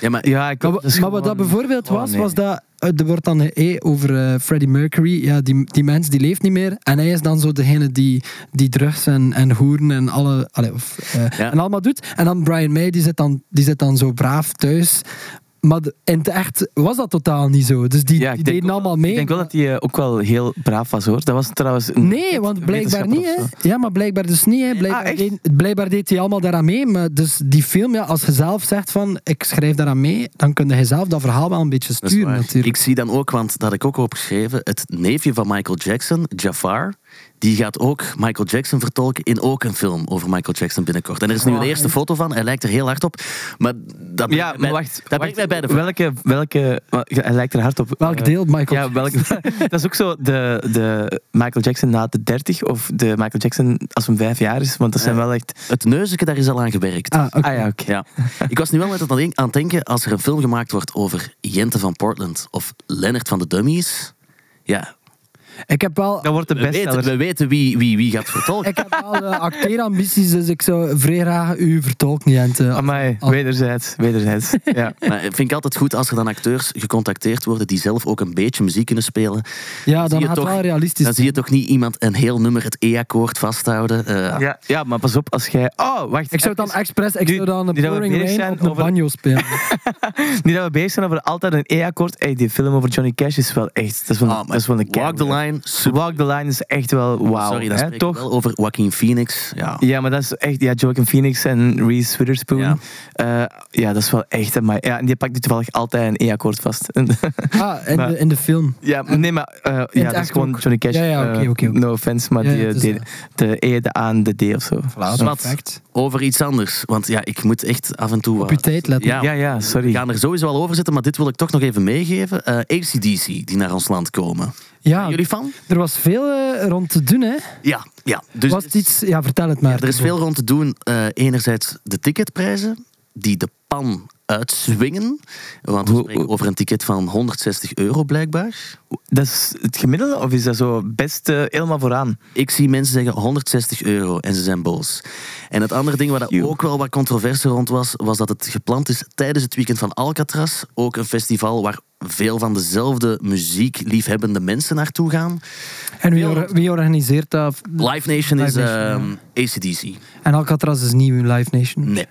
Ja, maar ja, ik Maar, maar wat dat bijvoorbeeld oh, was, nee. was dat eh, er wordt dan eh, over eh, Freddie Mercury. Ja, die, die mens die leeft niet meer. En hij is dan zo degene die, die drugs en, en hoeren en, alle, allee, of, eh, Ja. en allemaal doet. En dan Brian May, die zit dan, die zit dan zo braaf thuis. Maar de- in het echt was dat totaal niet zo. Dus die, Ja, die deden ook- allemaal mee. Ik denk wel dat hij eh, ook wel heel braaf was hoor. Dat was trouwens een Nee, want blijkbaar niet. Hè. Ja, maar blijkbaar dus niet. Hè. Blijkbaar, Ah, deed, blijkbaar deed hij allemaal daaraan mee. Maar dus die film, ja, als je zelf zegt van ik schrijf daaraan mee, dan kun je zelf dat verhaal wel een beetje Dat is sturen waar. natuurlijk. Ik zie dan ook, want dat had ik ook opgeschreven, het neefje van Michael Jackson, Jafar, die gaat ook Michael Jackson vertolken in ook een film over Michael Jackson binnenkort. En er is nu een Oh, eerste foto van, hij lijkt er heel hard op. Maar dat Ja, brengt maar wacht. Dat wacht, brengt mij bij de welke, welke, hij lijkt er hard op. Welk Eh, deel, Michael? Ja, welke, dat is ook zo de, de Michael Jackson na de 30 of de Michael Jackson als hij vijf jaar is, want dat zijn Ja. wel echt. Het neuzeke, daar is al aan gewerkt. Ah, oké. Ah ja, oké. Ja. Ik was nu wel net aan het aan het denken, als er een film gemaakt wordt over Jente van Portland of Lennart van de Dummies, ja, Ik heb wel, Dat wordt de we weten, we weten wie, wie, wie gaat vertolken. ik heb wel eh, acteerambities, dus ik zou vrij graag u vertolken, Jente. Amai, Al- wederzijds, wederzijds. Ja. Maar ik vind ik altijd goed als er dan acteurs gecontacteerd worden die zelf ook een beetje muziek kunnen spelen. Ja, dan je gaat het toch- wel realistisch Dan zie je toch niet iemand een heel nummer het E-akkoord vasthouden. Eh, Ja, ja, maar pas op als jij. Oh, wacht. Ik zou dan expres, ik Nu- zou dan een Pouring bezig Rain op een over- banjo spelen. Nu dat we bezig zijn over altijd een E-akkoord. Hey, die film over Johnny Cash is wel echt. Dat is wel, ah, maar dat is wel een Walk the kei- Line, super. Walk the Line is echt wel wauw. Sorry, toch? wel over Joaquin Phoenix. Ja. Ja, maar dat is echt. Ja, Joaquin Phoenix en Reese Witherspoon. Ja. Ja, ja dat is wel echt. Maar, ja, en die pakt nu toevallig altijd een E-akkoord vast. Ah, in, Maar- de, in de film. ja, maar nee, maar. eh, ja, dat is gewoon ook. Johnny Cash. Ja, ja, oké, eh. No offense, maar Ja, die, eh, de E, de A en de D of zo. Perfect. Over iets anders, want ja, ik moet echt af en toe... Op wat- je tijd letten. Ja, Ja, ja, sorry. we gaan er sowieso al over zitten, maar dit wil ik toch nog even meegeven. Eh ACDC, die naar ons land komen. Ja, Jullie van? er was veel eh, rond te doen, hè. Ja, ja. Dus was het iets... Ja, vertel het maar. Ja, er is veel rond te doen. Eh, enerzijds de ticketprijzen, die de pan uitswingen. Want we Hoe- spreken over een ticket van 160 euro blijkbaar. Dat is het gemiddelde of is dat zo best eh, helemaal vooraan? Ik zie mensen zeggen 160 euro en ze zijn boos. En het andere ding waar ook wel wat controverse rond was, was dat het gepland is tijdens het weekend van Alcatraz. Ook een festival waar veel van dezelfde muziekliefhebbende mensen naartoe gaan. En wie, or- wie organiseert dat? Live Nation is Nation, ehm, ACDC. En Alcatraz is nieuw Live Nation? Nee.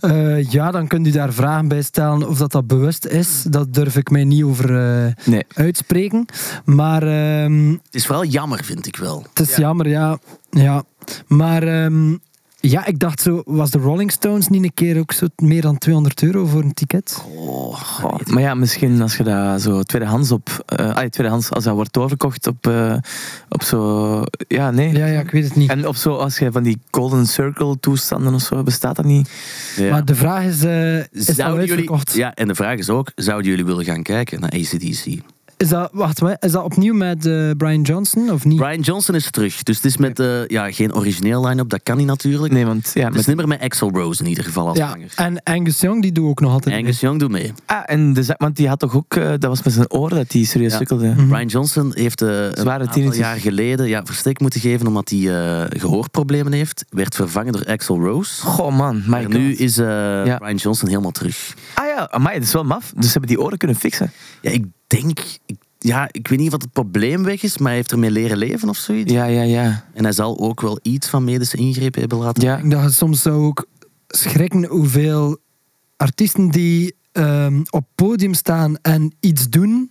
Eh, ja, dan kunt u daar vragen bij stellen of dat, dat bewust is. Dat durf ik mij niet over eh, Nee. uitspreken. Maar ehm, Het is vooral jammer, vind ik wel. het is jammer, ja. ja. Maar ehm, ja, ik dacht zo, was de Rolling Stones niet een keer ook zo meer dan 200 euro voor een ticket? Goh, maar ja, misschien als je dat zo tweedehands op... eh ah, tweedehands, als dat wordt doorverkocht op, eh, op zo... Ja, nee. Ja, ja, ik weet het niet. En op zo, als je van die Golden Circle toestanden of zo, bestaat dat niet? Ja. Maar de vraag is, eh is dat Zouden jullie, uitverkocht? ja, en de vraag is ook, zouden jullie willen gaan kijken naar ACDC? Is dat, wacht, wat, is dat opnieuw met eh, Brian Johnson of niet? Brian Johnson is terug. Dus het is met eh, ja, geen origineel line-up, dat kan niet natuurlijk. Nee, want ja, Het is met, niet meer met Axel Rose in ieder geval als ja, zanger. en Angus Young die doet ook nog altijd. Angus Young doet mee. ah, en de, want die had toch ook, eh, dat was met zijn oren dat hij serieus Ja. sukkelde. Mhm. Brian Johnson heeft eh, een Zware aantal tinnitus. jaar geleden ja, verstek moeten geven omdat hij eh, gehoorproblemen heeft. Werd vervangen door Axel Rose. Goh man, Maar nu is eh, Ja. Brian Johnson helemaal terug. Ah ja, amai, dat is wel maf. Dus ze hebben die oren kunnen fixen. Ja, ik denk... Ik, ja, ik weet niet wat het probleem weg is, maar hij heeft ermee leren leven of zoiets. Ja, ja, ja. En hij zal ook wel iets van medische ingrepen hebben laten Ja, Ik je soms zou ook schrikken hoeveel artiesten die ehm, op podium staan en iets doen,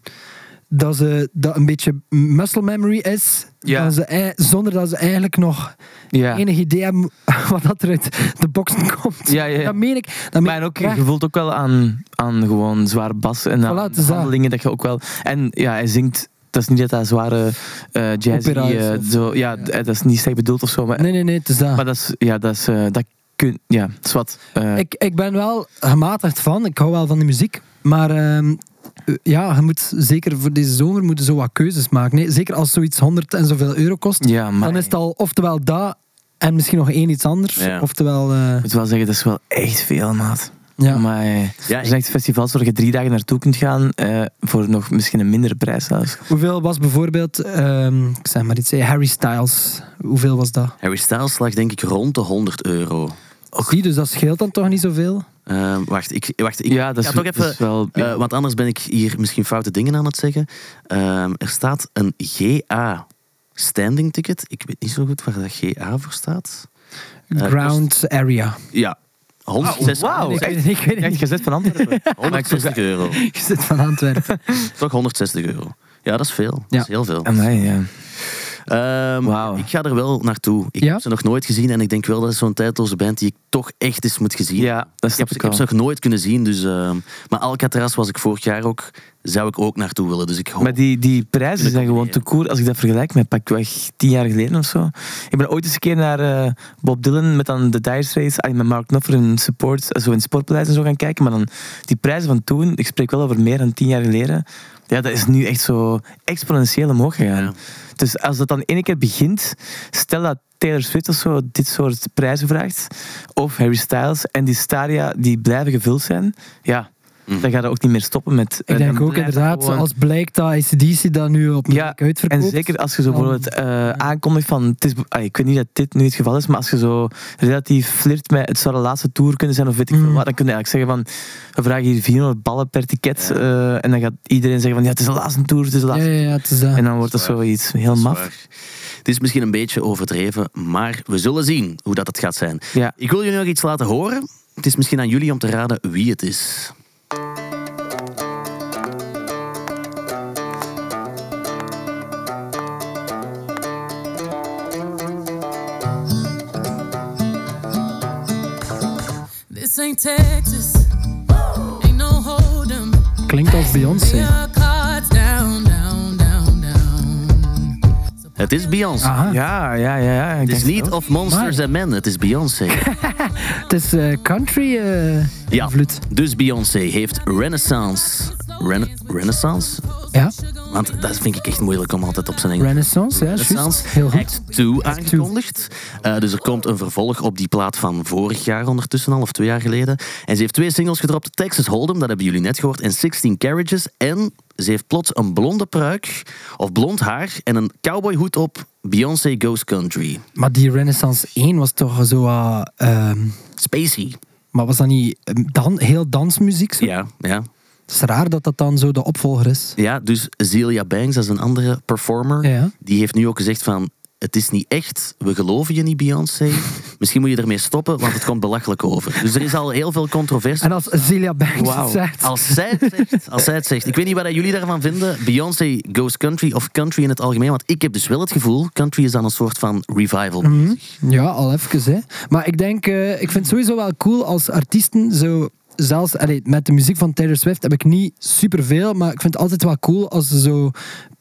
dat, ze, dat een beetje muscle memory is, Ja. dat ze, zonder dat ze eigenlijk nog ja. enig idee hebben wat dat er uit de boxen komt. Ja, ja, ja. Dat meen ik. Dat meen Maar ook, je voelt ook wel aan, aan gewoon zware bas en aan Voilà, dat. handelingen dat je ook wel... En ja, hij zingt... Dat is niet dat dat zware eh eh, of- zo, ja, ja. d- dat is niet slecht bedoeld of zo. Maar, Nee, nee, nee, het is dat. maar dat is... Ja, dat is... eh, dat kun, ja, dat is wat. eh, Ik, ik ben wel gematigd van. Ik hou wel van de muziek. Maar ehm, eh, ja, je moet zeker voor deze zomer moeten zo wat keuzes maken. Nee, zeker als zoiets 100 en zoveel euro kost. ja. Dan is het al oftewel dat en misschien nog één iets anders. Ja. Oftewel, eh, Ik moet wel zeggen, dat is wel echt veel, maat. ja. Maar Ja, er zijn echt festivals waar je drie dagen naartoe kunt gaan eh, voor nog misschien een mindere prijs zelfs. Hoeveel was bijvoorbeeld, ehm, ik zeg maar iets, eh, Harry Styles. Hoeveel was dat? Harry Styles lag denk ik rond de 100 euro. Zie, dus dat scheelt dan toch niet zoveel? Ehm, wacht, ik, wacht, ik ja, dat ga is, toch dat even... is wel... eh, want anders ben ik hier misschien foute dingen aan het zeggen. Ehm, er staat een GA standing ticket. Ik weet niet zo goed waar dat GA voor staat. Eh, Ground area. Ja, 160, wauw. ik, echt? weet, ik weet het Echt niet. gezet van Antwerpen. 160 euro. Je zit van Antwerpen. Toch 160 euro. Ja, dat is veel. Dat Ja. is heel veel. Amai, ja. Ehm. Ik ga er wel naartoe. Ik Ja? heb ze nog nooit gezien en ik denk wel dat het zo'n tijdloze band die ik toch echt eens moet gezien. Ja, dat ik heb, ik ik heb ze nog nooit kunnen zien. Dus, ehm, maar Alcatraz was ik vorig jaar ook. Zou ik ook naartoe willen. Dus ik hoop... Maar die, die prijzen zijn gewoon te koer als ik dat vergelijk met pakweg tien jaar geleden of zo. Ik ben ooit eens een keer naar eh, Bob Dylan met dan de Dire Straits, ah, met Mark Knopfler in support, eh, zo in sportpaleis en zo gaan kijken. Maar dan die prijzen van toen, ik spreek wel over meer dan tien jaar geleden. Ja, dat is nu echt zo exponentieel omhoog gegaan. Ja. Dus als dat dan één keer begint, stel dat Taylor Swift of zo dit soort prijzen vraagt, of Harry Styles, en die stadia die blijven gevuld zijn, ja, Mhm. dan gaat dat ook niet meer stoppen met... Ik eh, denk ook inderdaad, gewoon- als blijkt dat ACDC dat nu op een Ja, uitverkoopt. En zeker als je zo bijvoorbeeld eh, aankondigt van... Het is, ah, ik weet niet dat dit nu het geval is, maar als je zo relatief flirt met het zou de laatste tour kunnen zijn of weet ik veel Mm. wat, dan kun je eigenlijk zeggen van we vragen hier 400 ballen per ticket eh, en dan gaat iedereen zeggen van ja, het is de laatste tour, het is de Ja, laatste ja, ja, het is dat. En dan wordt dat zoiets heel Dat maf. waar. Het is misschien een beetje overdreven, maar we zullen zien hoe dat het gaat zijn. Ja. Ik wil jullie nog iets laten horen. Het is misschien aan jullie om te raden wie het is. Klinkt als Beyoncé. Het is Beyoncé. Aha. Ja, ja, ja. ja Het is niet of Monsters and Men, het is Beyoncé. Het is eh, country eh Ja, invloed. dus Beyoncé heeft Renaissance. Rena- Renaissance? Want dat vind ik echt moeilijk om altijd op zijn Engels. Renaissance, ja, Renaissance. Heel goed. Act 2 aangekondigd. Eh, dus er komt een vervolg op die plaat van vorig jaar ondertussen al, of twee jaar geleden. En ze heeft twee singles gedropt. Texas Hold'em, dat hebben jullie net gehoord, en 16 Carriages. En ze heeft plots een blonde pruik, of blond haar, en een cowboyhoed op. Beyoncé Goes Country. Maar die Renaissance 1 was toch zo... eh, ehm, Spacey. maar was dat niet eh, dan, heel dansmuziek? Zo? Ja, ja. Het is raar dat dat dan zo de opvolger is. Ja, dus Zelia Banks, dat is een andere performer. Ja. Die heeft nu ook gezegd van... Het is niet echt, we geloven je niet, Beyoncé. Misschien moet je ermee stoppen, want het komt belachelijk over. Dus er is al heel veel controversie. En als Celia Banks zegt... Als zij, het zegt, als zij het zegt. Ik weet niet wat jullie daarvan vinden. Beyoncé goes country of country in het algemeen. Want ik heb dus wel het gevoel, country is dan een soort van revival. Mhm. Ja, al even. Hè. Maar ik denk, eh, ik vind het sowieso wel cool als artiesten zo. Zelfs allee, met de muziek van Taylor Swift heb ik niet superveel, maar ik vind het altijd wel cool als ze zo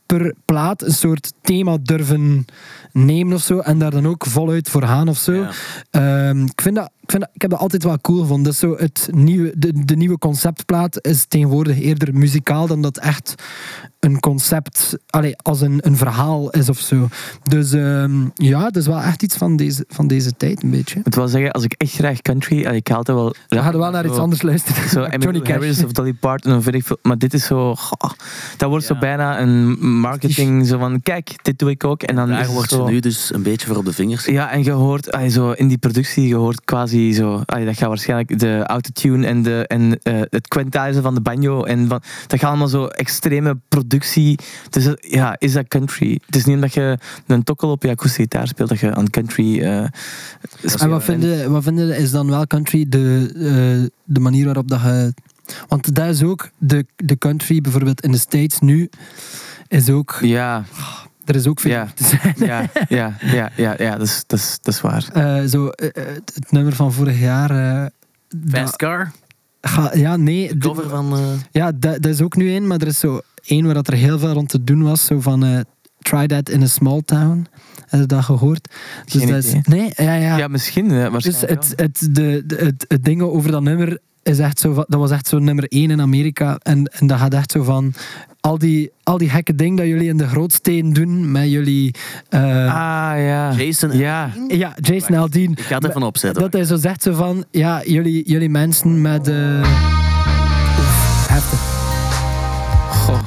per plaat een soort thema durven nemen of zo. En daar dan ook voluit voor gaan of zo. Ja. Ehm, ik, vind dat, ik, vind dat, ik heb dat altijd wel cool gevonden. Dat is zo het nieuwe, de, de nieuwe conceptplaat is tegenwoordig eerder muzikaal dan dat echt een concept, allee, als een, een verhaal is of zo. Dus ehm, ja, dat is wel echt iets van deze, van deze tijd, een beetje. Ik moet wel zeggen, als ik echt graag country... Ik haal het wel... We gaan wel naar iets anders luisteren. Zo Johnny Cash. Harris of Dolly Parton, of weet ik veel. Maar dit is zo... goh, dat wordt zo Ja. bijna een marketing, zo van, kijk, dit doe ik ook. En dan is het wordt zo, nu dus een beetje voor op de vingers. Ja, en je hoort zo in die productie, je hoort quasi zo... allee, dat gaat waarschijnlijk de autotune en, de, en eh, het quantizen van de banjo. En van, dat gaat allemaal zo extreme productie. Dus ja, is dat country? Het is niet omdat je een tokkel op je akoestische gitaar speelt, dat je aan country... eh, speelt. En wat vinden, wat vinden is dan wel country de, eh, de manier waarop dat je... Want dat is ook de, de country, bijvoorbeeld in de States nu, is ook... Ja, Er is ook veel Ja. te zijn. ja, ja, ja, ja, ja dat, is, dat, is, dat is waar. Eh, zo, eh, eh, het, nummer van vorig jaar... eh, Fast Car, ga- ja, nee. de cover van... eh, Ja, dat, dat is ook nu één, maar er is zo één waar dat er heel veel rond te doen was. Zo van eh, Try That in a Small Town. Heb je dat gehoord? Dus dat is, nee, ja, ja. Ja, misschien. dus het, het, de, de- het, het ding over dat nummer is echt zo dat was echt zo nummer één in Amerika. En, en dat gaat echt zo van al die, al die gekke dingen dat jullie in de grootsteen doen met jullie. eh, Ah, ja. Jason Ja. ja, Jason Aldean. Ik ga het even opzetten. Dat hij zo zegt zo van, ja, jullie, jullie mensen met... eh oef, heftig. Goh.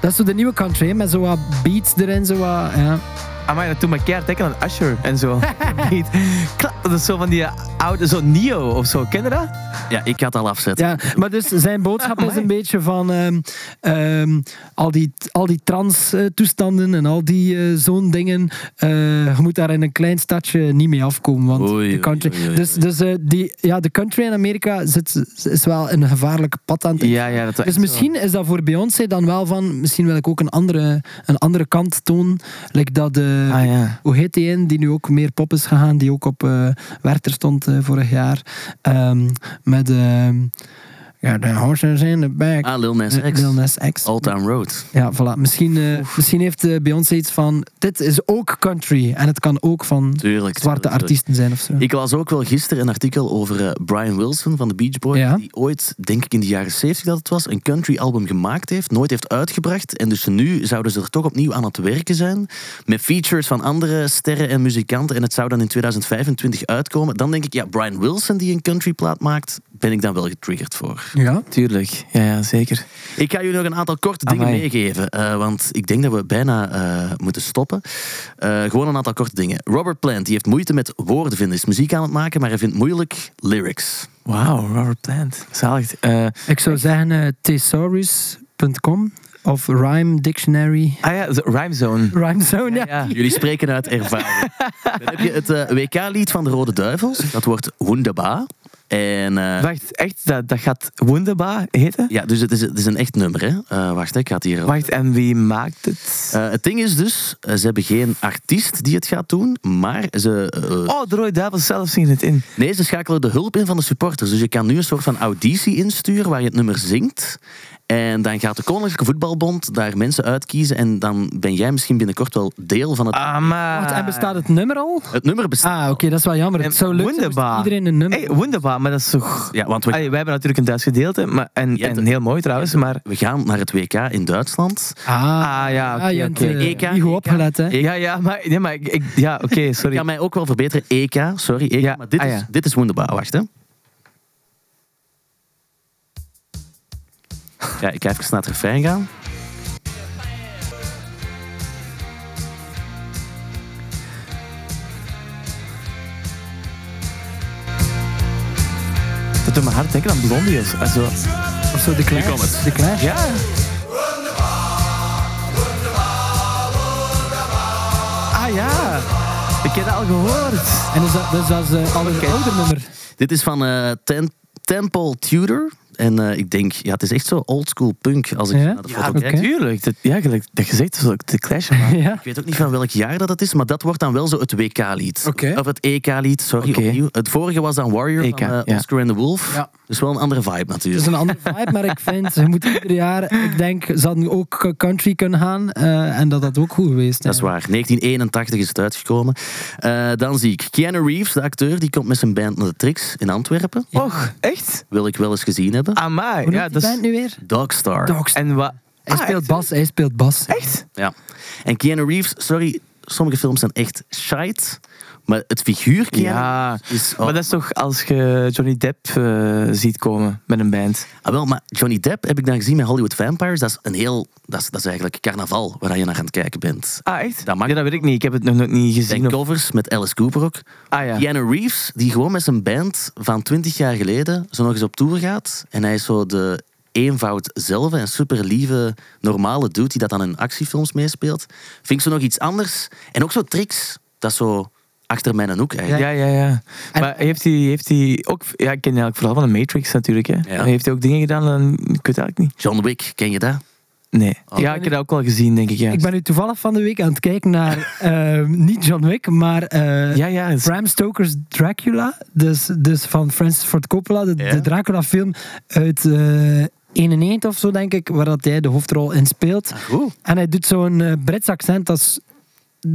Dat is zo de nieuwe country, met zo wat beats erin, zo wat, ja. Amai, dat doet me keihard denken aan Usher en zo. Klap, dat is zo van die oude, zo Neo of zo. Ken je dat? Ja, ik ga het al afzetten. ja. Maar dus zijn boodschap is een beetje van ehm, ehm, al die, al die trans-toestanden en al die eh, zo'n dingen. eh, je moet daar in een klein stadje niet mee afkomen. Want Oei, de country, oei, oei, dus, oei. dus eh, die, ja, de country in Amerika zit, is wel een gevaarlijke pad aan het Ja, ja. Dat Dus misschien is dat voor Beyoncé dan wel van, misschien wil ik ook een andere, een andere kant tonen. Like dat, eh, Ah ja. hoe heet die die nu ook meer pop is gegaan, die ook op eh Werther stond eh, vorig jaar. Ehm, met ja, de horses in the back. Ah, Lil Nas X. Lil Nas X. Old Town Road. Ja, voilà. Misschien, eh, misschien heeft eh, Beyoncé iets van, dit is ook country. En het kan ook van Tuurlijk. zwarte tuurlijk, artiesten zijn of zo. Ik las ook wel gisteren een artikel over eh, Brian Wilson van de Beach Boys. Ja. Die ooit, denk ik in de jaren 70 dat het was, een country album gemaakt heeft. Nooit heeft uitgebracht. En dus nu zouden ze er toch opnieuw aan het werken zijn. Met features van andere sterren en muzikanten. En het zou dan in 2025 uitkomen. Dan denk ik, ja, Brian Wilson die een countryplaat maakt, ben ik dan wel getriggerd voor. Ja. Tuurlijk. Ja, ja, zeker. Ik ga jullie nog een aantal korte dingen Amai. meegeven. eh, want ik denk dat we bijna eh, moeten stoppen. Eh, gewoon een aantal korte dingen. Robert Plant die heeft moeite met woorden vinden. Is muziek aan het maken, maar hij vindt moeilijk lyrics. Wauw, Robert Plant. Zalig. Eh, Ik zou zeggen thesaurus.com of Rhyme Dictionary. ah ja, Rhyme Zone. Rhyme Zone, ja. Ja. Jullie spreken uit ervaring. Dan heb je het eh, WK-lied van de Rode Duivels. Dat wordt Wunderbar. En eh, Wacht, echt? Dat, dat gaat Wunderbar heten? ja, dus het is, het is een echt nummer. Hè? Eh, wacht, ik ga het hier... Wacht, en wie maakt het? Eh, het ding is dus, ze hebben geen artiest die het gaat doen, maar ze... oh, de Duivels zelf zingen het in. Nee, ze schakelen de hulp in van de supporters. Dus je kan nu een soort van auditie insturen waar je het nummer zingt. En dan gaat de Koninklijke Voetbalbond daar mensen uitkiezen. En dan ben jij misschien binnenkort wel deel van het... Ah, maar... Wacht, en bestaat het nummer al? Het nummer bestaat. Ah, oké, dat is wel jammer. Het zou leuk zijn iedereen een nummer... Hey, Wunderbar, maar dat is toch... Ja, want we, Allee, wij hebben natuurlijk een Duits gedeelte, maar, en, Ja, en heel mooi trouwens, maar... we gaan naar het WK in Duitsland. Ah, Ah, ja, oké, hebt oké. eh, EK, niet goed opgelet, hè? Ja, ja, maar, nee, maar ik, ik- ja, oké, Ik sorry. ga mij ook wel verbeteren. EK, sorry. EK, Ja, maar dit, ah, is, ja. dit is wonderbaar. Wacht, hè. Ja, ik ga even naar het refrein gaan. Dat doet me hard denken aan Blondie. Also, Of zo, de Clash. De Clash. ja. Ah ja, ik heb dat al gehoord. En is dat, dus dat is eh, al een ouder nummer. Dit is van Ten- Temple Tudor. En eh, ik denk, ja, het is echt zo oldschool punk als ik Ja? naar de foto kijk. natuurlijk. Dat, ja, gelijk dat je zegt, dat is ook de clash. Ja. Ik weet ook niet van welk jaar dat het is, maar dat wordt dan wel zo het WK-lied. Of het EK-lied, sorry, opnieuw. Het vorige was dan Warrior EK, van eh, ja. Oscar and the Wolf. Ja. Dus wel een andere vibe Het natuurlijk. is een andere vibe, maar ik vind, ze moeten ieder jaar, ik denk, ze hadden ook country kunnen gaan eh, en dat had ook goed geweest. Dat is waar. 1981 is het uitgekomen. Eh, dan zie ik Keanu Reeves, de acteur, die komt met zijn band naar de Trix in Antwerpen. Och, echt? Wil ik wel eens gezien hebben. Amai. Hoe Ja, dat band is... nu weer? Dogstar. Dogs. En wat... Hij Ah, speelt echt? bas, hij speelt bas. Echt? Ja. En Keanu Reeves, sorry, sommige films zijn echt shite. Maar het figuur Ja, is... maar dat is toch als je Johnny Depp eh, ziet komen met een band. Ah, wel, maar Johnny Depp heb ik dan gezien met Hollywood Vampires. Dat is een heel... Dat is, dat is eigenlijk carnaval waar je naar aan het kijken bent. Ah, echt? Dat mag- Ja, dat weet ik niet. Ik heb het nog niet gezien. Zijn Of... covers met Alice Cooper ook. Ah ja. Keanu Reeves, die gewoon met zijn band van 20 jaar geleden zo nog eens op tour gaat. En hij is zo de eenvoud zelf, een super lieve, normale dude die dat dan in actiefilms meespeelt. Vind ik zo nog iets anders. En ook zo tricks. Dat is zo achter mijn hoek eigenlijk. Ja, ja, ja. En- maar heeft hij, heeft hij ook... Ja, ik ken eigenlijk vooral van de Matrix natuurlijk. Hè. Ja. Heeft hij ook dingen gedaan? Dan, ik weet het eigenlijk niet. John Wick, ken je dat? Nee. Oh. ja, ik heb dat ook wel gezien, denk ik. Ja, Ik ben nu toevallig van de week aan het kijken naar, eh, niet John Wick, maar eh, ja, ja. Bram Stoker's Dracula. Dus, dus van Francis Ford Coppola, de, Ja. de Dracula-film uit eh 91 of zo, denk ik, waar dat hij de hoofdrol in speelt. Goed. En hij doet zo'n eh, Brits accent, dat is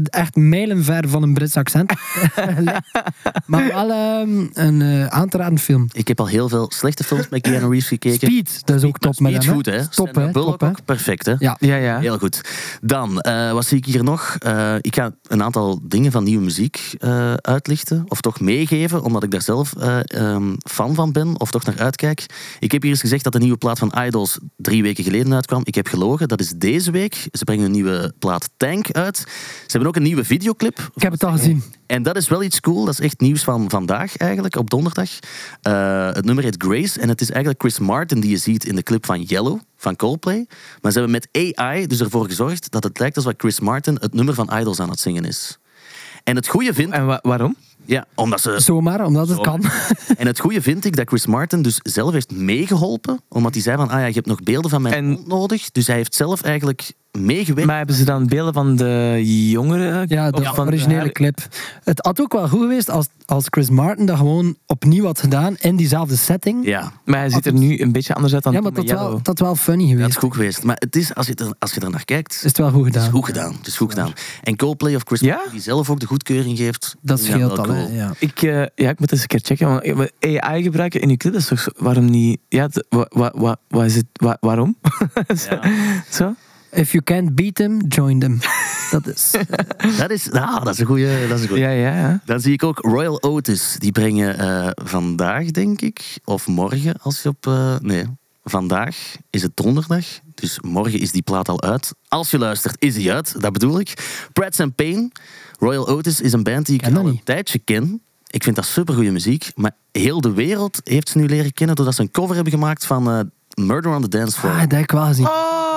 echt mijlenver van een Brits accent. maar wel ehm, een eh aan te raden film. Ik heb al heel veel slechte films met Keanu Reeves gekeken. Speed, dat is ook top met Speed hem. goed, hè? Top, hè? Bullock ook perfect, hè? Ja. Ja, ja. Heel goed. Dan, eh, wat zie ik hier nog? Eh, ik ga een aantal dingen van nieuwe muziek eh, uitlichten. Of toch meegeven, omdat ik daar zelf eh, ehm, fan van ben. Of toch naar uitkijk. Ik heb hier eens gezegd dat de nieuwe plaat van Idols drie weken geleden uitkwam. Ik heb gelogen, dat is deze week. Ze brengen een nieuwe plaat Tank uit. Ze hebben ook een nieuwe videoclip. Ik heb het al gezien. En dat is wel iets cool. Dat is echt nieuws van vandaag eigenlijk, op donderdag. Eh, het nummer heet Grace. En het is eigenlijk Chris Martin die je ziet in de clip van Yellow van Coldplay. Maar ze hebben met AI dus ervoor gezorgd dat het lijkt alsof Chris Martin het nummer van Idols aan het zingen is. En het goede vind, En wa- waarom? ja, omdat ze Zomaar, omdat het Zomaar. kan. en het goede vind ik dat Chris Martin dus zelf heeft meegeholpen. Omdat hij zei van, ah ja, je hebt nog beelden van mijn En- mond nodig. Dus hij heeft zelf eigenlijk meegewerkt. Maar hebben ze dan beelden van de jongeren? Ja, de van originele haar- clip. Het had ook wel goed geweest als, als Chris Martin dat gewoon opnieuw had gedaan in diezelfde setting. Ja, Maar hij ziet er nu een beetje anders uit dan Ja, maar dat wel, dat wel funny dat geweest. is goed geweest. Maar het is, als je er, als je er naar kijkt, Is het wel goed Het is gedaan. goed gedaan. Het is goed gedaan. En Coldplay of Chris Ja? Martin, die zelf ook de goedkeuring geeft. Dat scheelt al. cool. Ja. Ik, eh, ja, ik moet eens een keer checken. Want AI gebruiken in je clip, dat is toch waarom niet? Ja, wa, wa, wa, is het, wa- waarom? zo? If you can't beat them, join them. dat is. Dat is, ah, dat is een goede. Dat is een goeie. Ja, ja, ja. Dan zie ik ook Royal Otis. Die brengen eh, vandaag, denk ik, of morgen, als je op. eh, nee, vandaag is het donderdag. Dus morgen is die plaat al uit. Als je luistert, is die uit. Dat bedoel ik. Pratt and Pain. Royal Otis is een band die ik al een tijdje ken. Ik vind dat supergoeie muziek. Maar heel de wereld heeft ze nu leren kennen doordat ze een cover hebben gemaakt van eh, Murder on the Dance Floor. Ah, dat heb ik wel gezien. Oh,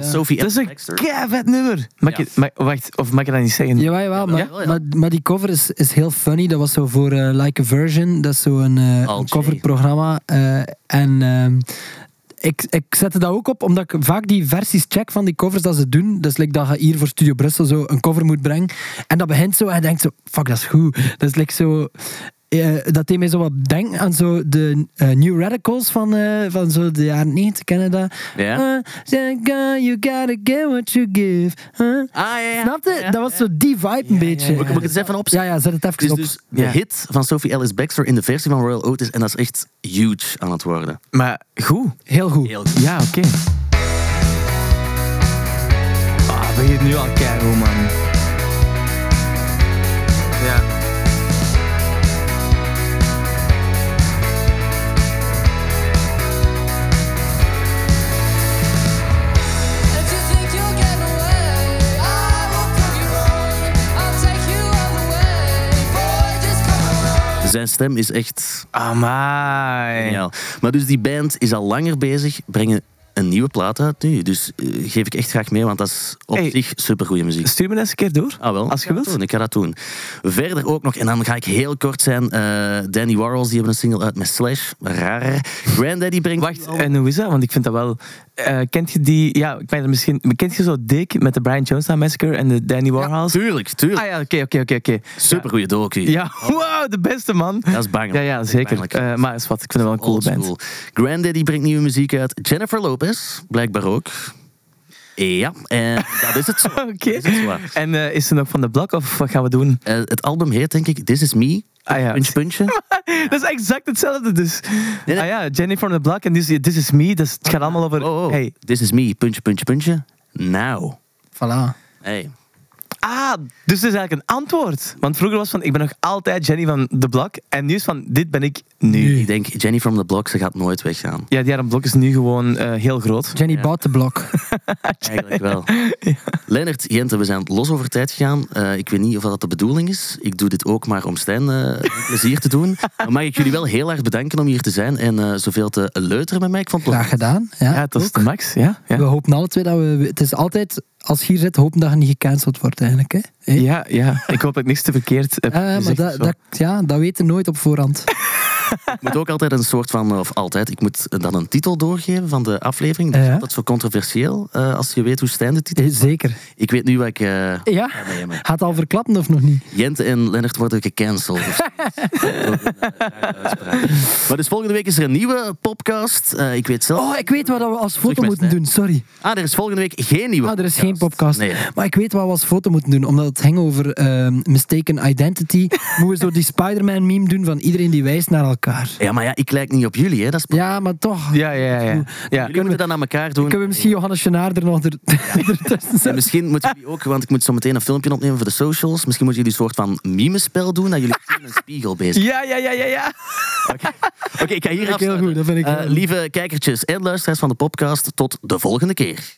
Sophie dat is een keivet nummer. Mag Ja. ik, mag, wacht, of mag ik dat niet zeggen? Jawel, jawel, maar, ja. maar, maar die cover is, is heel funny. Dat was zo voor eh, Like a Version. Dat is zo'n eh een J. coverprogramma. eh, en ehm, ik, ik zette dat ook op, omdat ik vaak die versies check van die covers dat ze doen. Dus like dat je hier voor Studio Brussel zo een cover moet brengen. En dat begint zo en je denkt zo, fuck, dat is goed. Dat is like zo... eh, dat deed mij zo wat denken aan zo de eh, New Radicals van, eh, van zo de jaren 90, kennen dat? Ja. Uh, girl, you gotta get what you give. huh? Ah, ja, ja. Snap je? Ja, dat was zo die vibe een beetje. Moet ik, moet ik het eens even opzetten? Ja, ja, zet het even is op. dus de Ja. hit van Sophie Ellis Bextor in de versie van Royal Otis. En dat is echt huge aan het worden. Maar goed. Heel goed. Heel goed. Ja, oké. Ah, begint nu al keigoed, man. Ja. Zijn stem is echt Amai. geniaal. Maar dus die band is al langer bezig, brengen een nieuwe plaat uit nu. Dus eh, geef ik echt graag mee, want dat is op Hey. zich supergoeie muziek. Stuur me eens een keer door. Ah, wel. Als je wilt. doen, Ik ga dat doen. Verder ook nog, en dan ga ik heel kort zijn. eh, Danny Warhols, die hebben een single uit met Slash. Raar. Granddaddy brengt... Wacht, en hoe is dat? Want ik vind dat wel... eh, kent je die... Ja, ik weet het misschien... Kent je zo Dick met de Brian Jonestown Massacre en de Danny Warhols? Tuurlijk, tuurlijk. Ah ja, oké, oké, oké. oké. Supergoeie docu. Ja, wow, de beste man. Dat is bang. Ja, ja, zeker. Eh, maar is wat, ik vind het wel een coole band. Oldschool. Granddaddy brengt nieuwe muziek uit. Jennifer Lopez, blijkbaar ook. Ja, en dat is het zo. Oké. En is ze nog van de blok of wat gaan we doen? Het album heet denk ik This Is Me. Ah ja. Puntje, puntje. Dat is exact hetzelfde dus. nee. Ah ja, Jenny from the Block en this, this is me. Dus het gaat allemaal over... Oh, oh. Hey. This Is Me, puntje, puntje, puntje. Now. Voilà. Hey. Ah, dus het is eigenlijk een antwoord. Want vroeger was van, ik ben nog altijd Jenny van the Block. En nu is van, dit ben ik nu. Ik denk, Jenny from the Block, ze gaat nooit weggaan. Ja, die haar blok is nu gewoon eh, heel groot. Jenny bouwt de blok. Eigenlijk wel. Lennart, Jente, we zijn los over tijd gegaan. Eh, ik weet niet of dat de bedoeling is. Ik doe dit ook maar om Stijn eh, plezier te doen. Maar mag ik jullie wel heel erg bedanken om hier te zijn en eh, zoveel te leuteren met mij. Ik vond het Graag gedaan. Ja, Ja, het was ook. de max. Ja, ja. We hopen alle twee dat we... Het is altijd, als je hier zit, hopen dat je niet gecanceld wordt eigenlijk. Hè? Ja, ja, ik hoop dat ik niks te verkeerd heb Eh, maar gezegd dat, dat, ja, dat weten we nooit op voorhand. Ik moet ook altijd een soort van, of altijd, ik moet dan een titel doorgeven van de aflevering. Dat is altijd zo controversieel, eh, als je weet hoe Stijn de titel Eh, Zeker. Ik weet nu wat ik eh, Ja? Gaat het al verklappen of nog niet? Jente en Lennart worden gecanceld. uitspraak. maar dus volgende week is er een nieuwe podcast. Ik weet zelf... Oh, ik weet wat we als foto moeten doen. Sorry. Ah, er is volgende week geen nieuwe Ah, er is geen podcast. Nee. Maar ik weet wat we als foto moeten doen. Omdat het ging over ehm, mistaken identity. moeten we zo die Spider-Man meme doen van iedereen die wijst naar elkaar. Ja, maar ja, ik lijk niet op jullie, hè. Dat is... Ja, maar toch. Ja, ja, ja. ja. Jullie moeten dat aan elkaar doen. Kunnen we misschien Johannes Genaar er nog er, zetten? misschien moeten jullie ook, want ik moet zo meteen een filmpje opnemen voor de socials. Misschien moeten jullie een soort van mimespel doen, dat jullie in een spiegel bezig Ja, ja, ja, ja, ja. Oké, ik ga hier vind ik heel goed, dat vind ik Eh, lieve kijkertjes en luisteraars van de podcast, tot de volgende keer.